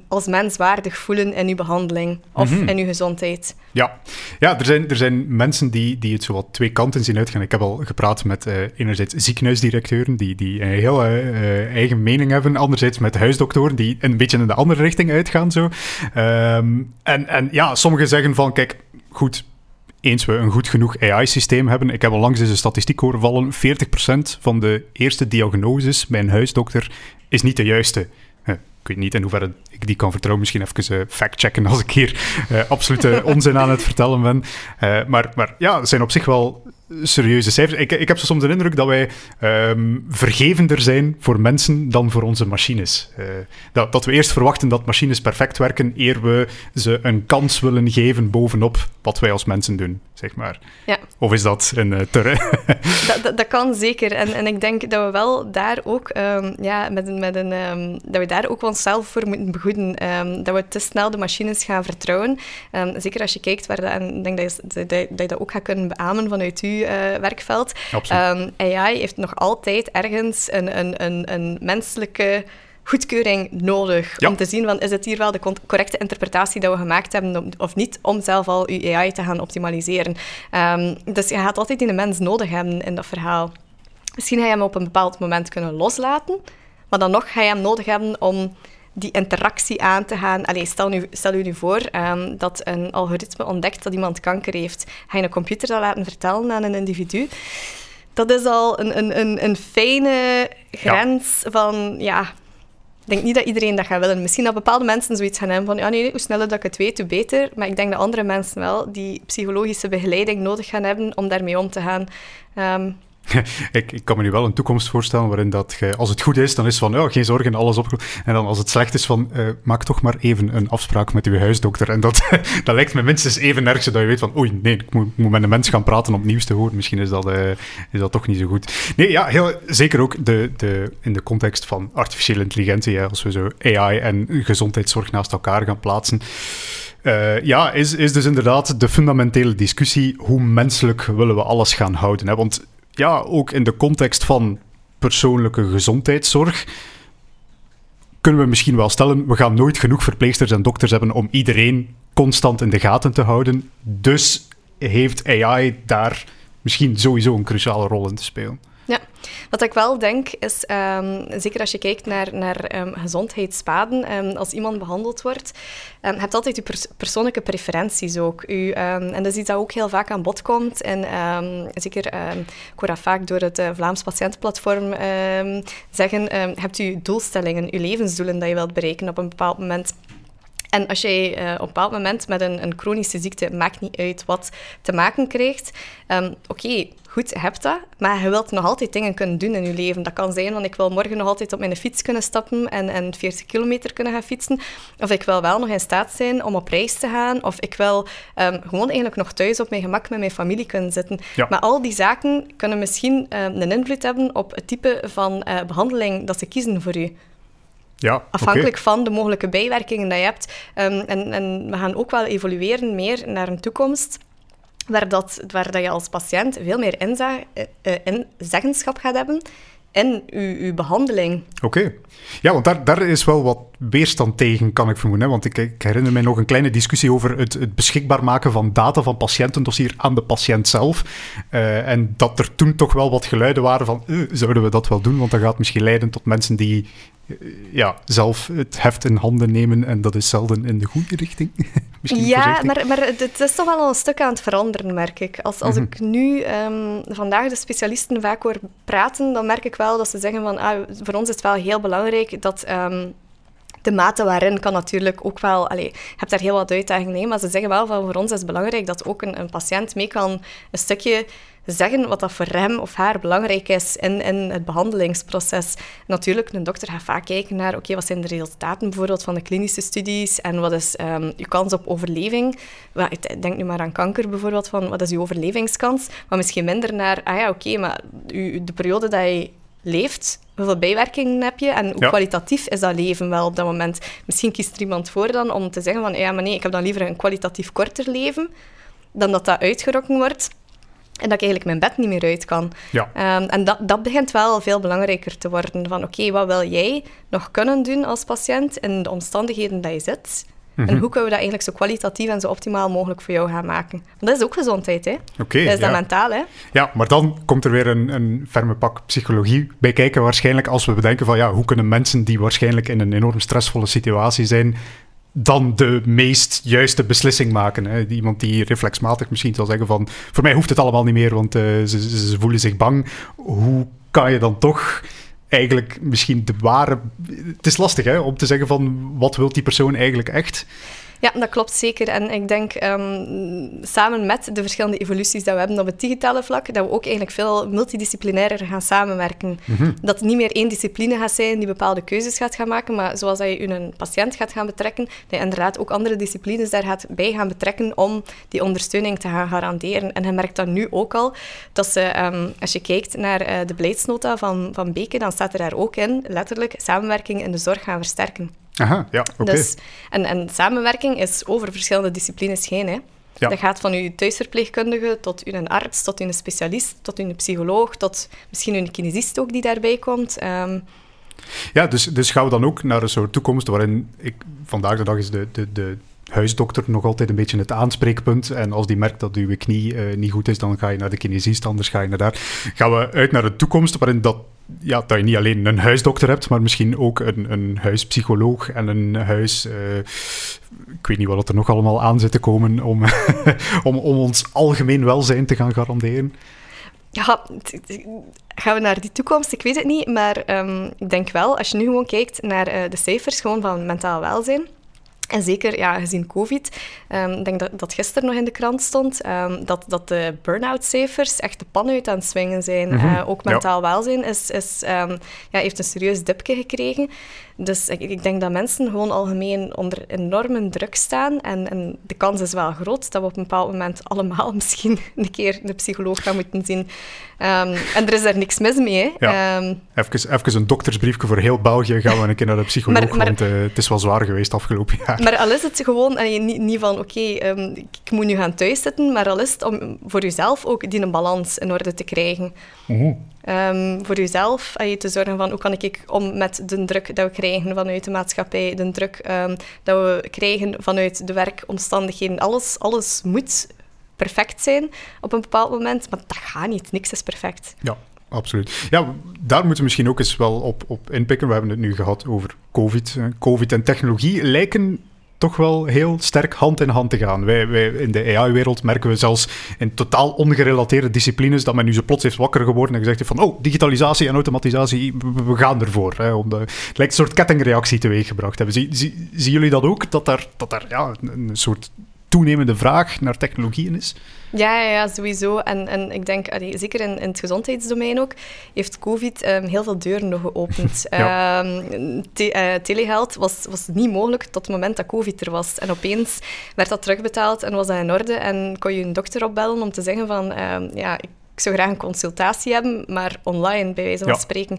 als mens waardig voelen in uw behandeling of mhm. in uw gezondheid. Ja, ja er, zijn, er zijn mensen die, die het zo wat twee kanten zien uitgaan. Ik heb al gepraat met uh, enerzijds ziekenhuisdirecteuren die, die een heel uh, eigen mening hebben, anderzijds met huisdoktoren die een beetje in de andere richting uitgaan. Zo. Ehm, en, en ja, sommigen zeggen van, kijk, goed, eens we een goed genoeg AI-systeem hebben. Ik heb al langs deze statistiek horen vallen. 40% van de eerste diagnoses bij een huisdokter is niet de juiste ik weet niet in hoeverre ik die kan vertrouwen. Misschien even uh, fact-checken als ik hier uh, absolute onzin aan het vertellen ben. Uh, maar, maar ja, zijn op zich wel serieuze cijfers. Ik, ik heb soms de indruk dat wij um, vergevender zijn voor mensen dan voor onze machines. Uh, dat, dat we eerst verwachten dat machines perfect werken, eer we ze een kans willen geven bovenop wat wij als mensen doen, zeg maar. Ja. Of is dat een uh, dat, dat, dat, kan zeker. En, en ik denk dat we wel daar ook, um, ja, met, met een, um, dat we daar ook onszelf voor moeten begoeden. Dat we te snel de machines gaan vertrouwen. zeker als je kijkt waar dat, en ik denk dat je, dat, dat je dat ook gaat kunnen beamen vanuit u uh, werkveld. Um, AI heeft nog altijd ergens een, een, een, een menselijke goedkeuring nodig om te zien van is het hier wel de correcte interpretatie dat we gemaakt hebben of niet om zelf al je AI te gaan optimaliseren. Um, dus je gaat altijd die mens nodig hebben in dat verhaal. Misschien ga je hem op een bepaald moment kunnen loslaten, maar dan nog ga je hem nodig hebben om die interactie aan te gaan. Allee, stel, nu, stel u nu voor um, dat een algoritme ontdekt dat iemand kanker heeft. Ga je een computer dat laten vertellen aan een individu? Dat is al een, een, een, een fijne grens van, ja... Ik denk niet dat iedereen dat gaat willen. Misschien dat bepaalde mensen zoiets gaan hebben van, ja nee, hoe sneller dat ik het weet, hoe beter. Maar ik denk dat andere mensen wel die psychologische begeleiding nodig gaan hebben om daarmee om te gaan. Um, ik, kan me nu wel een toekomst voorstellen waarin dat als het goed is, dan is van, ja, geen zorgen, alles op. En dan als het slecht is, van, uh, maak toch maar even een afspraak met uw huisdokter. En dat, dat lijkt me minstens even erg, zodat je weet van, oei, nee, ik moet, met een mens gaan praten om nieuws te horen. Misschien is dat, uh, is dat toch niet zo goed. Nee, ja, heel, zeker ook de, de, in de context van artificiële intelligentie, als we zo AI en gezondheidszorg naast elkaar gaan plaatsen. Uh, ja, is, is dus inderdaad de fundamentele discussie hoe menselijk willen we alles gaan houden. Hè? Want ja, ook in de context van persoonlijke gezondheidszorg kunnen we misschien wel stellen, we gaan nooit genoeg verpleegsters en dokters hebben om iedereen constant in de gaten te houden. Dus heeft AI daar misschien sowieso een cruciale rol in te spelen. Wat ik wel denk is, um, zeker als je kijkt naar, naar um, gezondheidspaden, um, als iemand behandeld wordt, je hebt altijd je pers persoonlijke preferenties ook. En dat is iets dat ook heel vaak aan bod komt. En zeker, ik hoor dat vaak door het uh, Vlaams Patiëntenplatform zeggen, hebt u doelstellingen, uw levensdoelen dat je wilt bereiken op een bepaald moment. En als jij uh, op een bepaald moment met een, een, chronische ziekte, maakt niet uit wat, te maken krijgt, um, oké, goed, je hebt dat, maar je wilt nog altijd dingen kunnen doen in je leven. Dat kan zijn, want ik wil morgen nog altijd op mijn fiets kunnen stappen en, en 40 kilometer kunnen gaan fietsen. Of ik wil wel nog in staat zijn om op reis te gaan. Of ik wil um, gewoon eigenlijk nog thuis op mijn gemak met mijn familie kunnen zitten. Maar al die zaken kunnen misschien um, een invloed hebben op het type van uh, behandeling dat ze kiezen voor u. Ja, Afhankelijk van de mogelijke bijwerkingen die je hebt. Um, en, en we gaan ook wel evolueren meer naar een toekomst waar, dat, waar dat je als patiënt veel meer inzag, uh, inzeggenschap gaat hebben in uw, uw behandeling. Oké. Ja, want daar, daar is wel wat weerstand tegen, kan ik vermoeden. Hè? Want ik, ik, herinner mij nog een kleine discussie over het, het beschikbaar maken van data van patiëntendossier aan de patiënt zelf. Uh, en dat er toen toch wel wat geluiden waren van, uh, zouden we dat wel doen? Want dat gaat misschien leiden tot mensen die ja, zelf het heft in handen nemen en dat is zelden in de goede richting. ja, maar, maar het is toch wel een stuk aan het veranderen, merk ik. Als, als mhm. ik nu um, vandaag de specialisten vaak hoor praten, dan merk ik wel dat ze zeggen van ah, voor ons is het wel heel belangrijk dat um, de mate waarin kan natuurlijk ook wel... Allez, je hebt daar heel wat uitdagingen in, maar ze zeggen wel van voor ons is het belangrijk dat ook een, een patiënt mee kan een stukje zeggen wat dat voor hem of haar belangrijk is in, in het behandelingsproces. Natuurlijk, een dokter gaat vaak kijken naar, oké, wat zijn de resultaten bijvoorbeeld van de klinische studies en wat is um, je kans op overleving. Ik denk nu maar aan kanker bijvoorbeeld, van wat is je overlevingskans? Maar misschien minder naar, ah ja, oké, maar u, de periode dat je leeft, hoeveel bijwerkingen heb je en hoe kwalitatief is dat leven wel op dat moment. Misschien kiest er iemand voor dan om te zeggen van ja, maar nee, ik heb dan liever een kwalitatief korter leven dan dat dat uitgerokken wordt en dat ik eigenlijk mijn bed niet meer uit kan. Ja. Um, en dat, dat begint wel veel belangrijker te worden. Van oké, wat wil jij nog kunnen doen als patiënt in de omstandigheden dat je zit? En mhm. hoe kunnen we dat eigenlijk zo kwalitatief en zo optimaal mogelijk voor jou gaan maken? Want dat is ook gezondheid, hè? Okay, dat is ja. dat mentaal, hè? Ja, maar dan komt er weer een, een ferme pak psychologie bij kijken. Waarschijnlijk als we bedenken van ja, hoe kunnen mensen die waarschijnlijk in een enorm stressvolle situatie zijn, dan de meest juiste beslissing maken. Hè. Iemand die reflexmatig misschien zal zeggen van... Voor mij hoeft het allemaal niet meer, want uh, ze, ze, voelen zich bang. Hoe kan je dan toch eigenlijk misschien de ware... Het is lastig hè, om te zeggen van... Wat wil die persoon eigenlijk echt? Ja, dat klopt zeker. En ik denk um, samen met de verschillende evoluties die we hebben op het digitale vlak, dat we ook eigenlijk veel multidisciplinairder gaan samenwerken. Mhm. Dat het niet meer één discipline gaat zijn die bepaalde keuzes gaat gaan maken, maar zoals dat je een patiënt gaat gaan betrekken, dat je inderdaad ook andere disciplines daar gaat bij gaan betrekken om die ondersteuning te gaan garanderen. En je merkt dat nu ook al, dat ze, um, als je kijkt naar uh, de beleidsnota van, van Beke, dan staat er daar ook in, letterlijk, samenwerking in de zorg gaan versterken. Aha, ja, oké. Dus, en, en samenwerking is over verschillende disciplines heen. Hè. Ja. Dat gaat van uw thuisverpleegkundige tot uw arts, tot uw specialist, tot uw psycholoog, tot misschien uw kinesist ook die daarbij komt. Um, ja, dus, dus gaan we dan ook naar een soort toekomst waarin ik, vandaag de dag is de, de, de huisdokter nog altijd een beetje het aanspreekpunt. En als die merkt dat uw knie uh, niet goed is, dan ga je naar de kinesist, anders ga je naar daar. Gaan we uit naar de toekomst waarin dat ja, dat je niet alleen een huisdokter hebt, maar misschien ook een, een huispsycholoog en een huis... Uh, ik weet niet wat er nog allemaal aan zit te komen om, om, om ons algemeen welzijn te gaan garanderen. Ja, gaan we naar die toekomst? Ik weet het niet, maar um, ik denk wel, als je nu gewoon kijkt naar uh, de cijfers gewoon van mentaal welzijn, en zeker ja, gezien COVID, um, ik denk dat, dat gisteren nog in de krant stond, um, dat, dat de burn-out cijfers echt de pan uit aan het swingen zijn. Mm -hmm. uh, ook mentaal ja. welzijn is, is, um, ja, heeft een serieus dipje gekregen. Dus ik, ik, denk dat mensen gewoon algemeen onder enorme druk staan. En, en, de kans is wel groot dat we op een bepaald moment allemaal misschien een keer de psycholoog gaan moeten zien. En er is daar niks mis mee. Hè. Ja. Even, even een doktersbriefje voor heel België. Gaan we een keer naar de psycholoog, maar, maar, want uh, het is wel zwaar geweest afgelopen jaar. Maar al is het gewoon, en niet, niet van oké, okay, um, ik moet nu gaan thuiszitten, maar al is het om voor jezelf ook die een balans in orde te krijgen. -huh. Um, voor jezelf je te zorgen van hoe kan ik om met de druk dat we krijgen vanuit de maatschappij, de druk um, dat we krijgen vanuit de werkomstandigheden. Alles, alles moet perfect zijn op een bepaald moment, maar dat gaat niet. Niks is perfect. Ja, absoluut. Ja, daar moeten we misschien ook eens wel op, op inpikken. We hebben het nu gehad over COVID. COVID en technologie lijken toch wel heel sterk hand in hand te gaan. Wij, wij in de AI-wereld merken we zelfs in totaal ongerelateerde disciplines dat men nu zo plots heeft wakker geworden en gezegd heeft van oh, digitalisatie en automatisatie, we gaan ervoor. Hè, om de, het lijkt een soort kettingreactie teweeggebracht hebben. Zien zie, zien jullie dat ook, dat daar, dat ja, een soort toenemende vraag naar technologieën is? Ja, ja, ja sowieso. En, en ik denk, zeker in, in, het gezondheidsdomein ook, heeft COVID um, heel veel deuren nog geopend. ja. um, te, uh, telehealth was, was niet mogelijk tot het moment dat COVID er was. En opeens werd dat terugbetaald en was dat in orde. En kon je een dokter opbellen om te zeggen van, um, ja, ik zou graag een consultatie hebben, maar online, bij wijze van ja. spreken.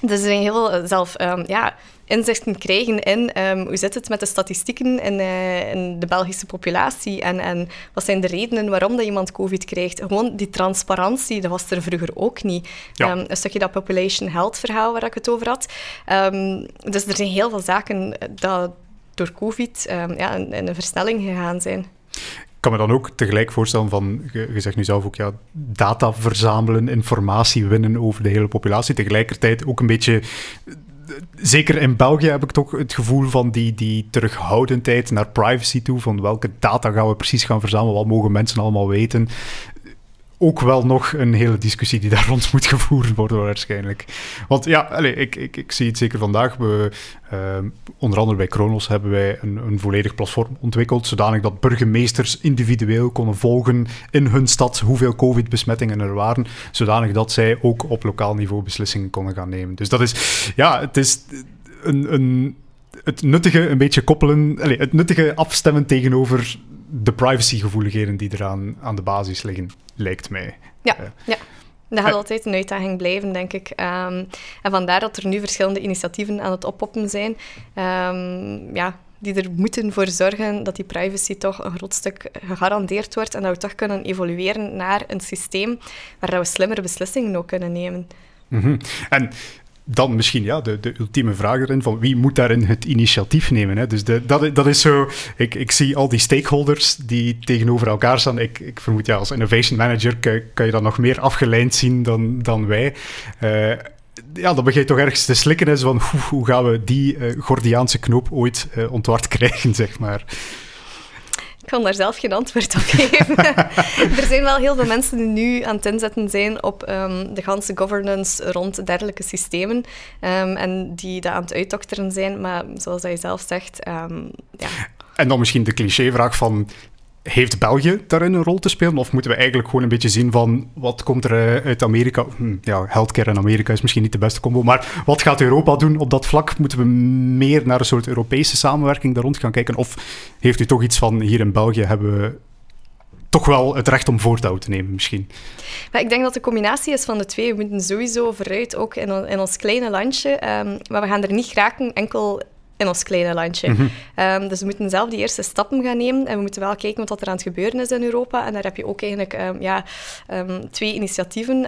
Dus er zijn heel veel zelf, ja inzichten krijgen in um, hoe zit het met de statistieken in, uh, in, de Belgische populatie en, en wat zijn de redenen waarom dat iemand COVID krijgt. Gewoon die transparantie, dat was er vroeger ook niet. Ja. Um, een stukje dat population health verhaal waar ik het over had. Um, dus er zijn heel veel zaken dat door COVID ja, in, in een versnelling gegaan zijn kan me dan ook tegelijk voorstellen van, je, zegt nu zelf ook, ja, data verzamelen, informatie winnen over de hele populatie. Tegelijkertijd ook een beetje zeker in België heb ik toch het gevoel van die, die terughoudendheid naar privacy toe. Van welke data gaan we precies gaan verzamelen? Wat mogen mensen allemaal weten? Ook wel nog een hele discussie die daar rond moet gevoerd worden waarschijnlijk. Want ja, allez, ik, ik, ik zie het zeker vandaag. We, uh, onder andere bij Kronos hebben wij een, een volledig platform ontwikkeld, zodanig dat burgemeesters individueel konden volgen in hun stad hoeveel covid-besmettingen er waren, zodanig dat zij ook op lokaal niveau beslissingen konden gaan nemen. Dus dat is, ja, het is een, een het nuttige een beetje koppelen, allez, het nuttige afstemmen tegenover de privacygevoeligheden die eraan aan de basis liggen, lijkt mij. Ja, uh, ja. Dat gaat altijd een uitdaging blijven, denk ik. Um, en vandaar dat er nu verschillende initiatieven aan het oppoppen zijn. Um, ja, die er moeten voor zorgen dat die privacy toch een groot stuk gegarandeerd wordt en dat we toch kunnen evolueren naar een systeem waar we slimmere beslissingen ook kunnen nemen. Mm -hmm. En dan misschien ja, de, de ultieme vraag erin van wie moet daarin het initiatief nemen. Hè? Dus de, dat, dat is zo, ik, ik zie al die stakeholders die tegenover elkaar staan. Ik, ik vermoed ja, als innovation manager kan, kan je dat nog meer afgeleid zien dan, dan wij. Uh, ja, dan begin je toch ergens te slikken is van hoe, hoe gaan we die uh, Gordiaanse knoop ooit uh, ontward krijgen, zeg maar. Ik kan daar zelf geen antwoord op geven. er zijn wel heel veel mensen die nu aan het inzetten zijn op um, de ganse governance rond dergelijke systemen. Um, en die dat aan het uitdokteren zijn. Maar zoals hij zelf zegt, um, ja. En dan misschien de clichévraag van heeft België daarin een rol te spelen? Of moeten we eigenlijk gewoon een beetje zien van wat komt er eh, uit Amerika? Hm, ja, healthcare in Amerika is misschien niet de beste combo, maar wat gaat Europa doen op dat vlak? Moeten we meer naar een soort Europese samenwerking daar rond gaan kijken? Of heeft u toch iets van hier in België hebben we toch wel het recht om voortouw te nemen, misschien. Maar ik denk dat de combinatie is van de twee. We moeten sowieso vooruit, ook in, in ons kleine landje. Um, maar we gaan er niet graag enkel in ons kleine landje. Mm um, dus we moeten zelf die eerste stappen gaan nemen en we moeten wel kijken wat er aan het gebeuren is in Europa. En daar heb je ook eigenlijk um, ja, um, twee initiatieven.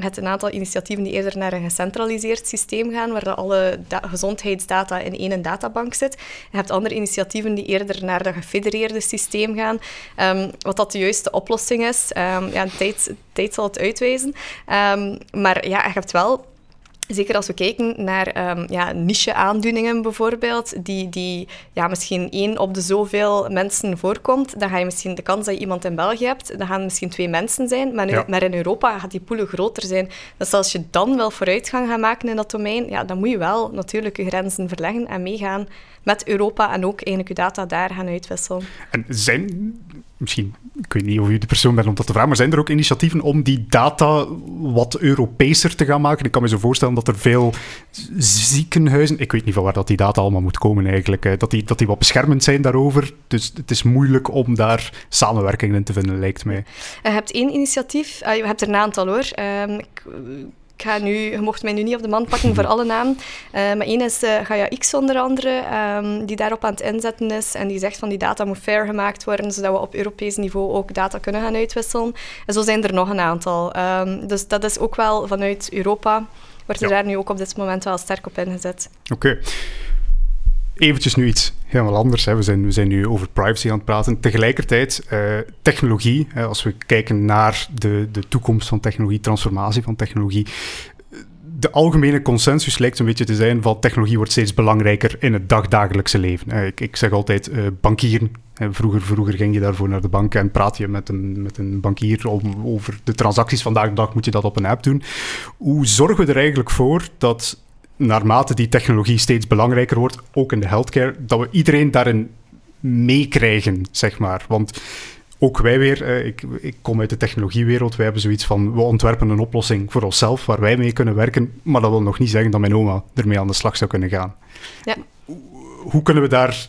het een aantal initiatieven die eerder naar een gecentraliseerd systeem gaan, waar alle gezondheidsdata in één databank zit. je hebt andere initiatieven die eerder naar dat gefedereerde systeem gaan. wat dat de juiste oplossing is, ja, de tijd, tijd zal het uitwijzen. maar ja, je hebt wel Zeker als we kijken naar um, ja, niche-aandoeningen bijvoorbeeld, die, die ja, misschien één op de zoveel mensen voorkomt, dan ga je misschien de kans dat je iemand in België hebt, dan gaan misschien twee mensen zijn, maar, nu, maar in Europa gaat die poelen groter zijn. Dus als je dan wel vooruitgang gaat maken in dat domein, ja, dan moet je wel natuurlijk je grenzen verleggen en meegaan met Europa en ook eigenlijk je data daar gaan uitwisselen. En zijn misschien, ik weet niet of u de persoon bent om dat te vragen, maar zijn er ook initiatieven om die data wat Europeeser te gaan maken? Ik kan me zo voorstellen dat er veel ziekenhuizen, ik weet niet van waar dat die data allemaal moet komen eigenlijk, dat die, dat die wat beschermend zijn daarover. Dus het is moeilijk om daar samenwerking in te vinden, lijkt mij. Je hebt één initiatief, uh, je hebt er een aantal hoor. Uh, ik, ik ga nu, je mocht mij nu niet op de man pakken voor alle namen. Uh, maar één is uh, Gaia X onder andere, um, die daarop aan het inzetten is. En die zegt van die data moet fair gemaakt worden, zodat we op Europees niveau ook data kunnen gaan uitwisselen. En zo zijn er nog een aantal. Um, dus dat is ook wel vanuit Europa, wordt er daar nu ook op dit moment wel sterk op ingezet. Oké. Okay eventjes nu iets helemaal anders. Hè. We, zijn, we zijn nu over privacy aan het praten. Tegelijkertijd, uh, technologie, hè, als we kijken naar de, de toekomst van technologie, transformatie van technologie, de algemene consensus lijkt een beetje te zijn van technologie wordt steeds belangrijker in het dagdagelijkse leven. Eh, ik, ik zeg altijd bankieren. Vroeger, vroeger ging je daarvoor naar de bank en praat je met een, met een bankier om, over de transacties. Vandaag de dag moet je dat op een app doen. Hoe zorgen we er eigenlijk voor dat naarmate die technologie steeds belangrijker wordt, ook in de healthcare, dat we iedereen daarin meekrijgen, zeg maar? Want ook wij weer, eh, ik, ik, kom uit de technologiewereld, wij hebben zoiets van, we ontwerpen een oplossing voor onszelf waar wij mee kunnen werken, maar dat wil nog niet zeggen dat mijn oma ermee aan de slag zou kunnen gaan. Ja. Hoe, kunnen we daar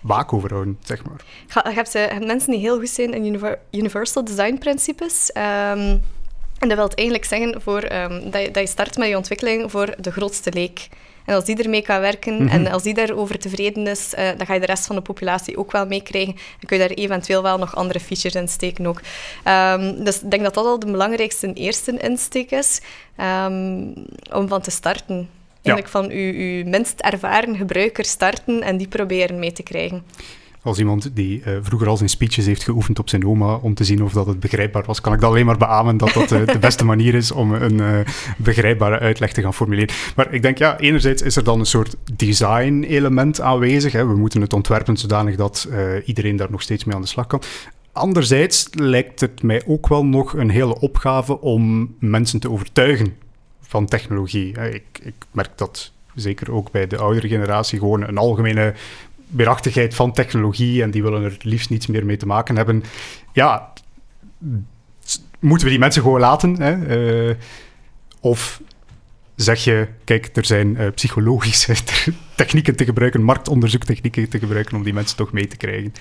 waak over houden, zeg maar? Je hebt, mensen die heel goed zijn in universal design principes. Um, en dat wil eigenlijk zeggen voor, um, dat, je, dat je start met je ontwikkeling voor de grootste leek. En als die ermee kan werken en mhm. als die daarover tevreden is, uh, dan ga je de rest van de populatie ook wel meekrijgen. En kun je daar eventueel wel nog andere features in steken ook. Um, dus ik denk dat dat al de belangrijkste eerste insteek is um, om van te starten. Eigenlijk van uw, uw minst ervaren gebruiker starten en die proberen mee te krijgen. Als iemand die uh, vroeger al zijn speeches heeft geoefend op zijn oma om te zien of dat het begrijpbaar was, kan ik dat alleen maar beamen dat dat uh, de beste manier is om een uh, begrijpbare uitleg te gaan formuleren. Maar ik denk, ja, enerzijds is er dan een soort design-element aanwezig. Hè. We moeten het ontwerpen zodanig dat iedereen daar nog steeds mee aan de slag kan. Anderzijds lijkt het mij ook wel nog een hele opgave om mensen te overtuigen van technologie. Ik, ik merk dat zeker ook bij de oudere generatie gewoon een algemene weerachtigheid van technologie en die willen er liefst niets meer mee te maken hebben. Ja, moeten we die mensen gewoon laten? Hè? Uh, of zeg je, kijk, er zijn uh, psychologische technieken te gebruiken, marktonderzoektechnieken te gebruiken om die mensen toch mee te krijgen?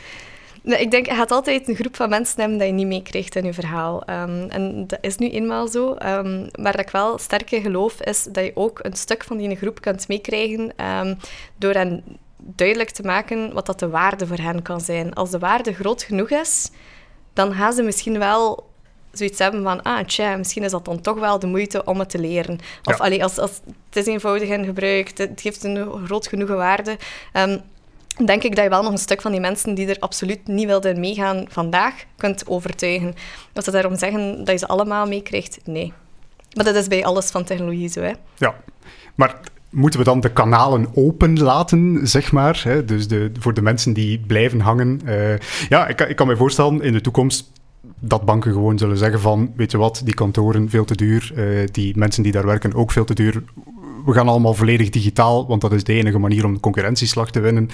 Nee, ik denk, je gaat altijd een groep van mensen hebben dat je niet meekrijgt in je verhaal. Um, en dat is nu eenmaal zo. Maar dat ik wel sterk in geloof, is dat je ook een stuk van die groep kunt meekrijgen um, door hen duidelijk te maken wat dat de waarde voor hen kan zijn. Als de waarde groot genoeg is, dan gaan ze misschien wel zoiets hebben van, ah, tja, misschien is dat dan toch wel de moeite om het te leren. Of ja. als, als het is eenvoudig in gebruik, het geeft een groot genoeg waarde. Um, denk ik dat je wel nog een stuk van die mensen die er absoluut niet wilden meegaan vandaag kunt overtuigen. Als ze daarom zeggen dat je ze allemaal meekrijgt, nee. Maar dat is bij alles van technologie zo, hè. Ja, maar moeten we dan de kanalen open laten, zeg maar. Hè? Dus de, voor de mensen die blijven hangen. Uh, ja, ik, ik kan me voorstellen in de toekomst dat banken gewoon zullen zeggen van, weet je wat, die kantoren veel te duur, uh, die mensen die daar werken ook veel te duur. We gaan allemaal volledig digitaal, want dat is de enige manier om de concurrentieslag te winnen.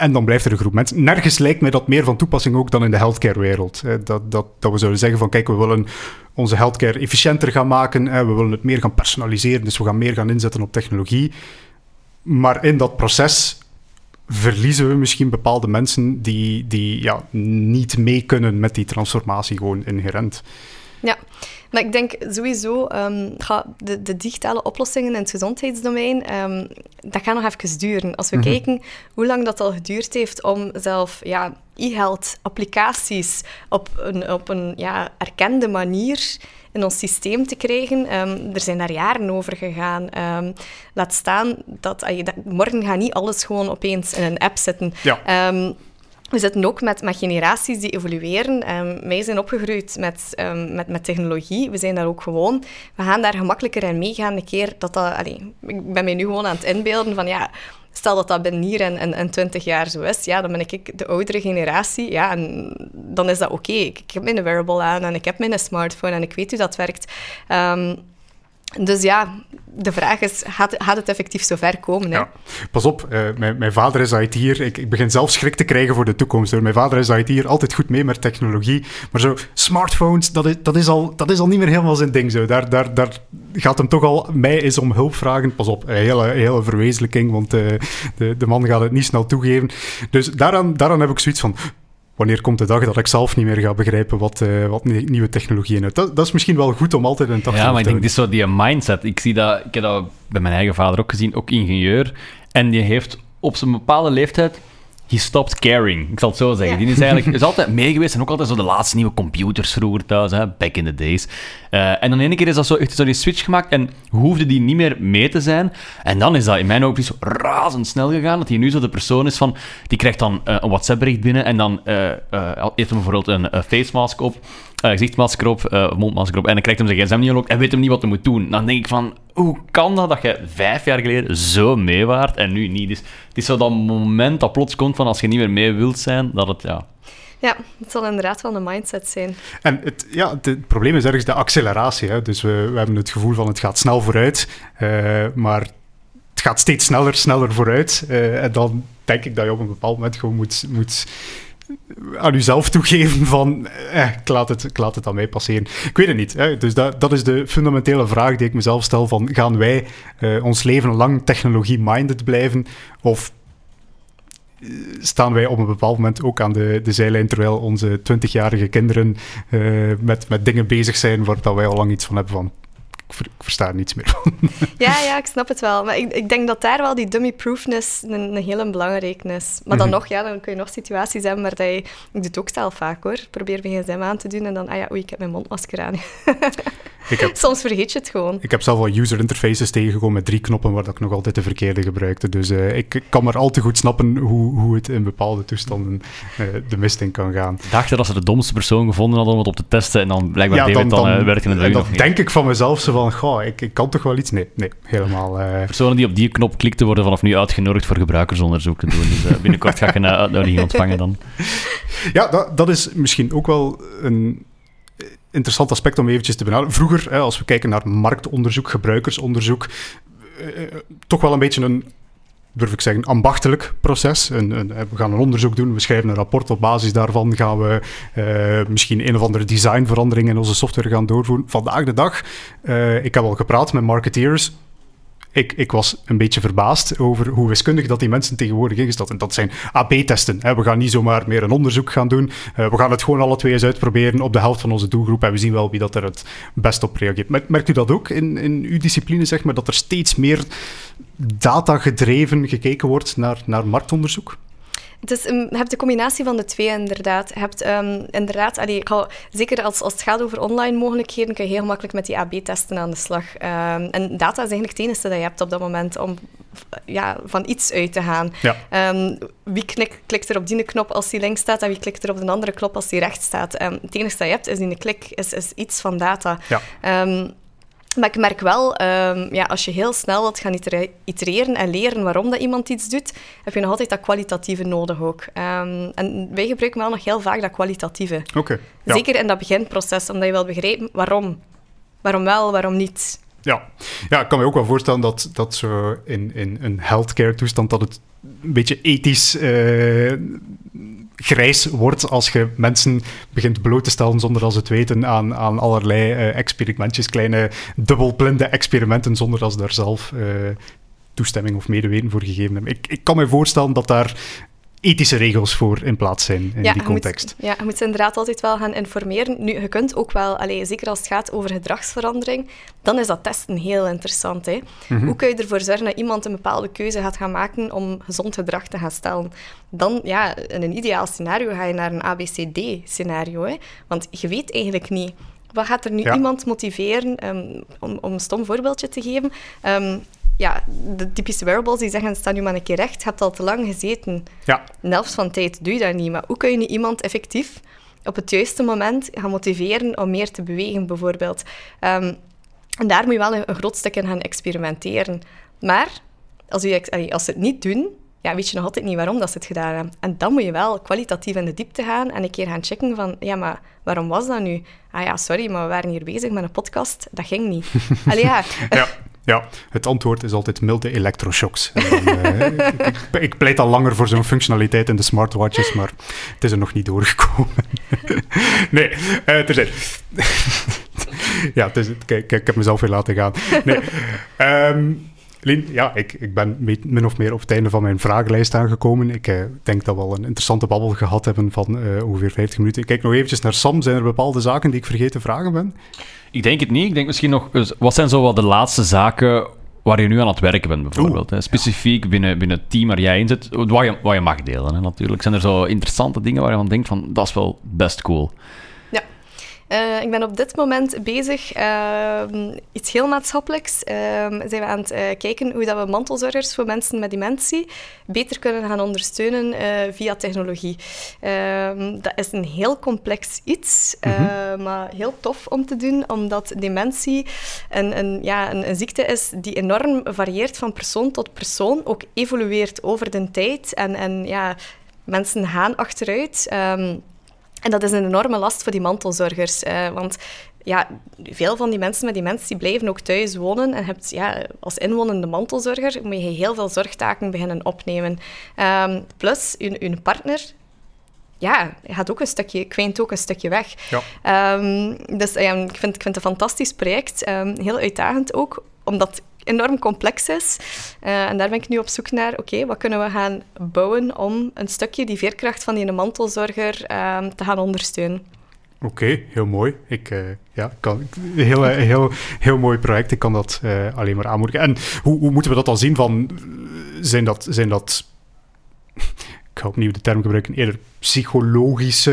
En dan blijft er een groep mensen. Nergens lijkt mij dat meer van toepassing ook dan in de healthcare-wereld. Dat, dat, dat we zouden zeggen van kijk, we willen onze healthcare efficiënter gaan maken. We willen het meer gaan personaliseren, dus we gaan meer gaan inzetten op technologie. Maar in dat proces verliezen we misschien bepaalde mensen die, die ja, niet mee kunnen met die transformatie gewoon inherent. Ja, maar ik denk sowieso, um, de, de, digitale oplossingen in het gezondheidsdomein, um, dat gaat nog even duren. Als we mhm. kijken hoe lang dat al geduurd heeft om zelf ja, e-health applicaties op een, op een ja, erkende manier in ons systeem te krijgen. Um, er zijn daar jaren over gegaan. laat staan dat, dat, morgen gaat niet alles gewoon opeens in een app zitten. Ja. We zitten ook met, met generaties die evolueren. Um, wij zijn opgegroeid met, um, met, met technologie. We zijn daar ook gewoon. We gaan daar gemakkelijker in meegaan. Een keer dat dat... Ik ben mij nu gewoon aan het inbeelden van... Ja, stel dat dat binnen hier en, en, 20 jaar zo is, ja, dan ben ik de oudere generatie. Ja, en dan is dat oké. Ik, ik, heb mijn wearable aan en ik heb mijn smartphone en ik weet hoe dat werkt. Um, dus ja, de vraag is, gaat, het effectief zover komen? Hè? Pas op, uh, mijn, mijn, vader is IT'er. Ik, ik begin zelf schrik te krijgen voor de toekomst. Mijn vader is IT'er, altijd goed mee met technologie. Maar zo, smartphones, dat is, dat is, al, dat is al niet meer helemaal zijn ding. Zo. Daar, daar, daar gaat hem toch al mij eens om hulp vragen. Pas op, een hele, hele verwezenlijking, want uh, de, de man gaat het niet snel toegeven. Dus daaraan, daaraan heb ik zoiets van wanneer komt de dag dat ik zelf niet meer ga begrijpen wat, uh, wat nieuwe technologie inhoudt. Dat, dat is misschien wel goed om altijd een tag Ja, maar ik denk, dit is zo die mindset. Ik, zie dat, ik heb dat bij mijn eigen vader ook gezien, ook ingenieur. En die heeft op zijn bepaalde leeftijd he stopped caring. Ik zal het zo zeggen. Die is eigenlijk is altijd mee geweest en ook altijd zo de laatste nieuwe computers vroeger thuis, hè, back in the days. Uh, en dan ene keer is dat zo, echt zo die switch gemaakt en hoefde die niet meer mee te zijn. En dan is dat in mijn ogen zo razendsnel gegaan, dat hij nu zo de persoon is van, die krijgt dan uh, een WhatsApp-bericht binnen en dan uh, heeft hij bijvoorbeeld een face mask op uh, gezichtmasker op, uh, mondmasker op, en dan krijgt hem zijn gsm niet ook en weet hem niet wat hij moet doen. Dan denk ik van, hoe kan dat dat je vijf jaar geleden zo mee waart en nu niet? Dus het is zo dat moment dat plots komt van als je niet meer mee wilt zijn, dat het, ja... Ja, het zal inderdaad wel een mindset zijn. En het, ja, het, probleem is ergens de acceleratie. Hè? Dus we, we hebben het gevoel van het gaat snel vooruit, uh, maar het gaat steeds sneller, sneller vooruit. Uh, en dan denk ik dat je op een bepaald moment gewoon moet, moet aan jezelf toegeven van, eh, ik, laat het, ik laat het aan mij passeren. Ik weet het niet. Hè. Dus dat, dat is de fundamentele vraag die ik mezelf stel van, gaan wij uh, ons leven lang technologie-minded blijven of eh, staan wij op een bepaald moment ook aan de, de zijlijn terwijl onze 20-jarige kinderen uh, met, met dingen bezig zijn waar dat wij al lang iets van hebben van ik, versta er niets meer van. Ja, ja, ik snap het wel. Maar ik, ik denk dat daar wel die dummy-proofness een, een hele belangrijke is. Maar dan mhm. nog, ja, dan kun je nog situaties hebben waar je... Ik doe het ook zelf vaak, hoor. Probeer mijn gsm aan te doen en dan... Ah ja, oei, ik heb mijn mondmasker aan. Heb, Soms vergeet je het gewoon. Ik heb zelf wel user interfaces tegengekomen met drie knoppen waar ik nog altijd de verkeerde gebruikte. Dus uh, ik kan maar al te goed snappen hoe, hoe het in bepaalde toestanden uh, de mist in kan gaan. Ik dacht dat ze de domste persoon gevonden hadden om het op te testen en dan blijkbaar ja, David dan, dan, dan uh, werkt in het Dan denk ik van mezelf zo van, goh, ik, ik, kan toch wel iets? Nee, nee, helemaal... Personen die op die knop klikten worden vanaf nu uitgenodigd voor gebruikersonderzoek te doen. Dus binnenkort ga ik een uitnodiging ontvangen dan. Ja, dat, dat is misschien ook wel een interessant aspect om eventjes te benaderen. Vroeger, hè, als we kijken naar marktonderzoek, gebruikersonderzoek, eh, eh, toch wel een beetje een, durf ik zeggen, ambachtelijk proces. Een, een, we gaan een onderzoek doen, we schrijven een rapport. Op basis daarvan gaan we uh, misschien een of andere designverandering in onze software gaan doorvoeren. Vandaag de dag, uh, ik heb al gepraat met marketeers ik, ik was een beetje verbaasd over hoe wiskundig dat die mensen tegenwoordig ingesteld En dat zijn AB-testen. We gaan niet zomaar meer een onderzoek gaan doen. Uh, we gaan het gewoon alle twee eens uitproberen op de helft van onze doelgroep en we zien wel wie dat er het best op reageert. Merkt u dat ook in, in uw discipline, zeg maar, dat er steeds meer data-gedreven gekeken wordt naar, naar marktonderzoek? Dus je hebt de combinatie van de twee inderdaad. Je hebt um, inderdaad, allee, zeker als, als het gaat over online mogelijkheden, kun je heel makkelijk met die AB-testen aan de slag. Um, en data is eigenlijk het enige dat je hebt op dat moment om ja, van iets uit te gaan. Ja. Um, wie klik, klikt er op die knop als die links staat en wie klikt er op de andere knop als die rechts staat? het enige dat je hebt is die klik, is, is iets van data. Ja. Maar ik merk wel, um, ja, als je heel snel wilt gaan itereren en leren waarom dat iemand iets doet, heb je nog altijd dat kwalitatieve nodig ook. Um, en wij gebruiken wel nog heel vaak dat kwalitatieve. Okay, ja. Zeker in dat beginproces, omdat je wil begrijpen waarom. Waarom wel, waarom niet. Ja, ja ik kan me ook wel voorstellen dat, dat zo in, in een healthcare toestand dat het een beetje ethisch uh, grijs wordt als je mensen begint bloot te stellen zonder dat ze het weten aan, aan allerlei uh, experimentjes, kleine dubbelblinde experimenten zonder dat ze daar zelf uh, toestemming of medeweten voor gegeven hebben. Ik, ik kan me voorstellen dat daar ethische regels voor in plaats zijn in die context. ja, je moet ze inderdaad altijd wel gaan informeren. Nu, je kunt ook wel, allez, zeker als het gaat over gedragsverandering, dan is dat testen heel interessant. Hè? Mhm. Hoe kun je ervoor zorgen dat iemand een bepaalde keuze gaat gaan maken om gezond gedrag te gaan stellen? Dan, ja, in een ideaal scenario ga je naar een ABCD-scenario. Want je weet eigenlijk niet wat gaat er nu iemand motiveren, um, om, om, een stom voorbeeldje te geven. Um, ja, de typische wearables die zeggen, sta nu maar een keer recht, je hebt al te lang gezeten. Ja. Helft van tijd doe je dat niet. Maar hoe kun je iemand effectief op het juiste moment gaan motiveren om meer te bewegen, bijvoorbeeld? Um, en daar moet je wel een, groot stuk in gaan experimenteren. Maar als, je, als ze het niet doen, ja, weet je nog altijd niet waarom dat ze het gedaan hebben. En dan moet je wel kwalitatief in de diepte gaan en een keer gaan checken van, ja, maar waarom was dat nu? Ah ja, sorry, maar we waren hier bezig met een podcast. Dat ging niet. Allee, ja. ja. Ja, het antwoord is altijd milde electroshocks. Uh, ik, pleit al langer voor zo'n functionaliteit in de smartwatches, maar het is er nog niet doorgekomen. nee, uh, terzijde. ja, het is, kijk, ik heb mezelf weer laten gaan. Nee. Um, Lien, ja, ik, ik ben min of meer op het einde van mijn vragenlijst aangekomen. Ik uh, denk dat we al een interessante babbel gehad hebben van uh, ongeveer 50 minuten. Ik kijk nog eventjes naar Sam. Zijn er bepaalde zaken die ik vergeten te vragen ben? Ik denk het niet. Ik denk misschien nog... Dus wat zijn zo wat de laatste zaken waar je nu aan het werken bent, bijvoorbeeld? Hè? Specifiek binnen, binnen het team waar jij in zit. Wat je, wat je mag delen, hè, natuurlijk. Zijn er zo interessante dingen waar je van denkt van... Dat is wel best cool. Uh, ik ben op dit moment bezig, uh, iets heel maatschappelijks. Uh, zijn we aan het uh, kijken hoe dat we mantelzorgers voor mensen met dementie beter kunnen gaan ondersteunen via technologie. Ehm, dat is een heel complex iets, mm -hmm. maar heel tof om te doen, omdat dementie een, een, ja, een, een, ziekte is die enorm varieert van persoon tot persoon, ook evolueert over de tijd. En, en ja, mensen gaan achteruit. Um, en dat is een enorme last voor die mantelzorgers. Uh, want ja, veel van die mensen met dementie blijven ook thuis wonen. En hebt, ja, als inwonende mantelzorger moet je heel veel zorgtaken beginnen opnemen. Um, plus, je, partner ja, gaat ook een stukje, kwijnt ook een stukje weg. Ja. Um, dus ja, ik, vind, ik vind het een fantastisch project. Um, heel uitdagend ook, omdat enorm complex is. Uh, en daar ben ik nu op zoek naar, oké, wat kunnen we gaan bouwen om een stukje die veerkracht van die mantelzorger uh, te gaan ondersteunen. Oké, heel mooi. Ik, uh, ja, kan, heel, heel, heel mooi project. Ik kan dat alleen maar aanmoedigen. En hoe, hoe moeten we dat dan zien? Van, zijn, dat, zijn dat ga opnieuw de term gebruiken, eerder psychologische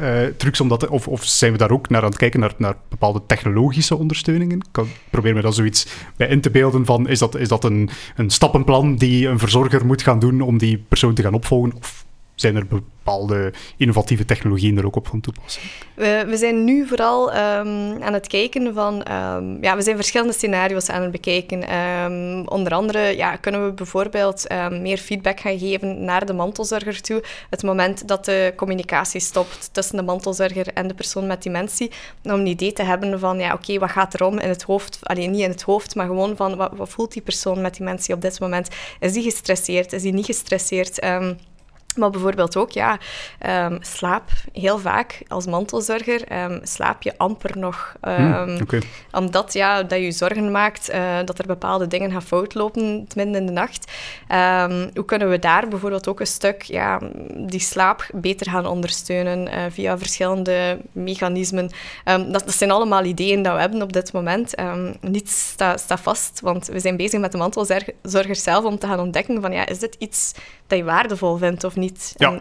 uh, trucs, omdat, of, of zijn we daar ook naar aan het kijken, naar, naar bepaalde technologische ondersteuningen? Ik probeer me daar zoiets bij in te beelden van, is dat, is dat een, een stappenplan die een verzorger moet gaan doen om die persoon te gaan opvolgen? Of zijn er bepaalde innovatieve technologieën er ook op van toepassen? We, we zijn nu vooral um, aan het kijken van... Um, ja, we zijn verschillende scenario's aan het bekijken. Um, onder andere ja, kunnen we bijvoorbeeld meer feedback gaan geven naar de mantelzorger toe. Het moment dat de communicatie stopt tussen de mantelzorger en de persoon met dementie. Om een idee te hebben van, ja, oké, wat gaat er om in het hoofd? Alleen niet in het hoofd, maar gewoon van, wat, wat voelt die persoon met dementie op dit moment? Is die gestresseerd? Is die niet gestresseerd? Maar bijvoorbeeld ook, ja, um, slaap. Heel vaak als mantelzorger um, slaap je amper nog. Um, okay. Omdat ja, dat je zorgen maakt uh, dat er bepaalde dingen gaan fout lopen midden in de nacht. hoe kunnen we daar bijvoorbeeld ook een stuk ja, die slaap beter gaan ondersteunen uh, via verschillende mechanismen? Dat, dat, zijn allemaal ideeën die we hebben op dit moment. niets staat sta vast, want we zijn bezig met de mantelzorgers zelf om te gaan ontdekken van ja, is dit iets dat je waardevol vindt of niet. Ja.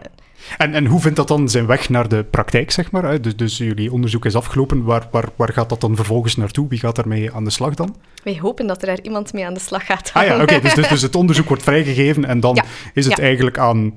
En, en, hoe vindt dat dan zijn weg naar de praktijk, zeg maar? Dus, dus jullie onderzoek is afgelopen. Waar, waar, waar gaat dat dan vervolgens naartoe? Wie gaat daarmee aan de slag dan? Wij hopen dat er daar iemand mee aan de slag gaat. Ah ja, oké. dus, dus, dus, het onderzoek wordt vrijgegeven en dan is het eigenlijk aan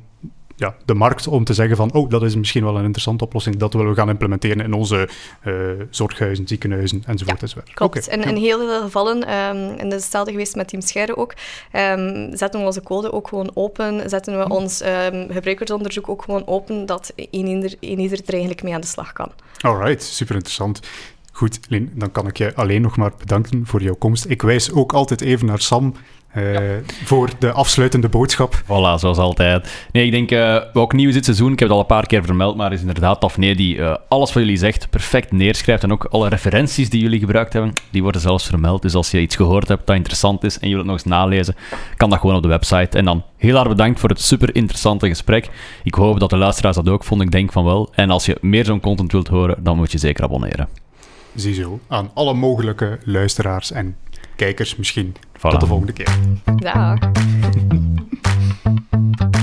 ja, de markt om te zeggen van, oh, dat is misschien wel een interessante oplossing, dat willen we gaan implementeren in onze uh, zorghuizen, ziekenhuizen, enzovoort. Ja, enzovoort. klopt. Okay. En in heel veel gevallen, um, en dat is hetzelfde geweest met Team Scherre ook, um, zetten we onze code ook gewoon open, zetten we hm. ons um, gebruikersonderzoek ook gewoon open, dat een ieder, een ieder er eigenlijk mee aan de slag kan. Alright, super interessant. Goed, Lin, dan kan ik je alleen nog maar bedanken voor jouw komst. Ik wijs ook altijd even naar Sam, uh, voor de afsluitende boodschap. Voilà, zoals altijd. Nee, ik denk, uh, ook nieuw is dit seizoen, ik heb het al een paar keer vermeld, maar is inderdaad Daphne die uh, alles wat jullie zegt perfect neerschrijft en ook alle referenties die jullie gebruikt hebben, die worden zelfs vermeld. Dus als je iets gehoord hebt dat interessant is en je wilt het nog eens nalezen, kan dat gewoon op de website. En dan heel erg bedankt voor het super interessante gesprek. Ik hoop dat de luisteraars dat ook vonden, ik denk van wel. En als je meer zo'n content wilt horen, dan moet je zeker abonneren. Ziezo, aan alle mogelijke luisteraars en kijkers misschien. Tot de volgende keer. Dag.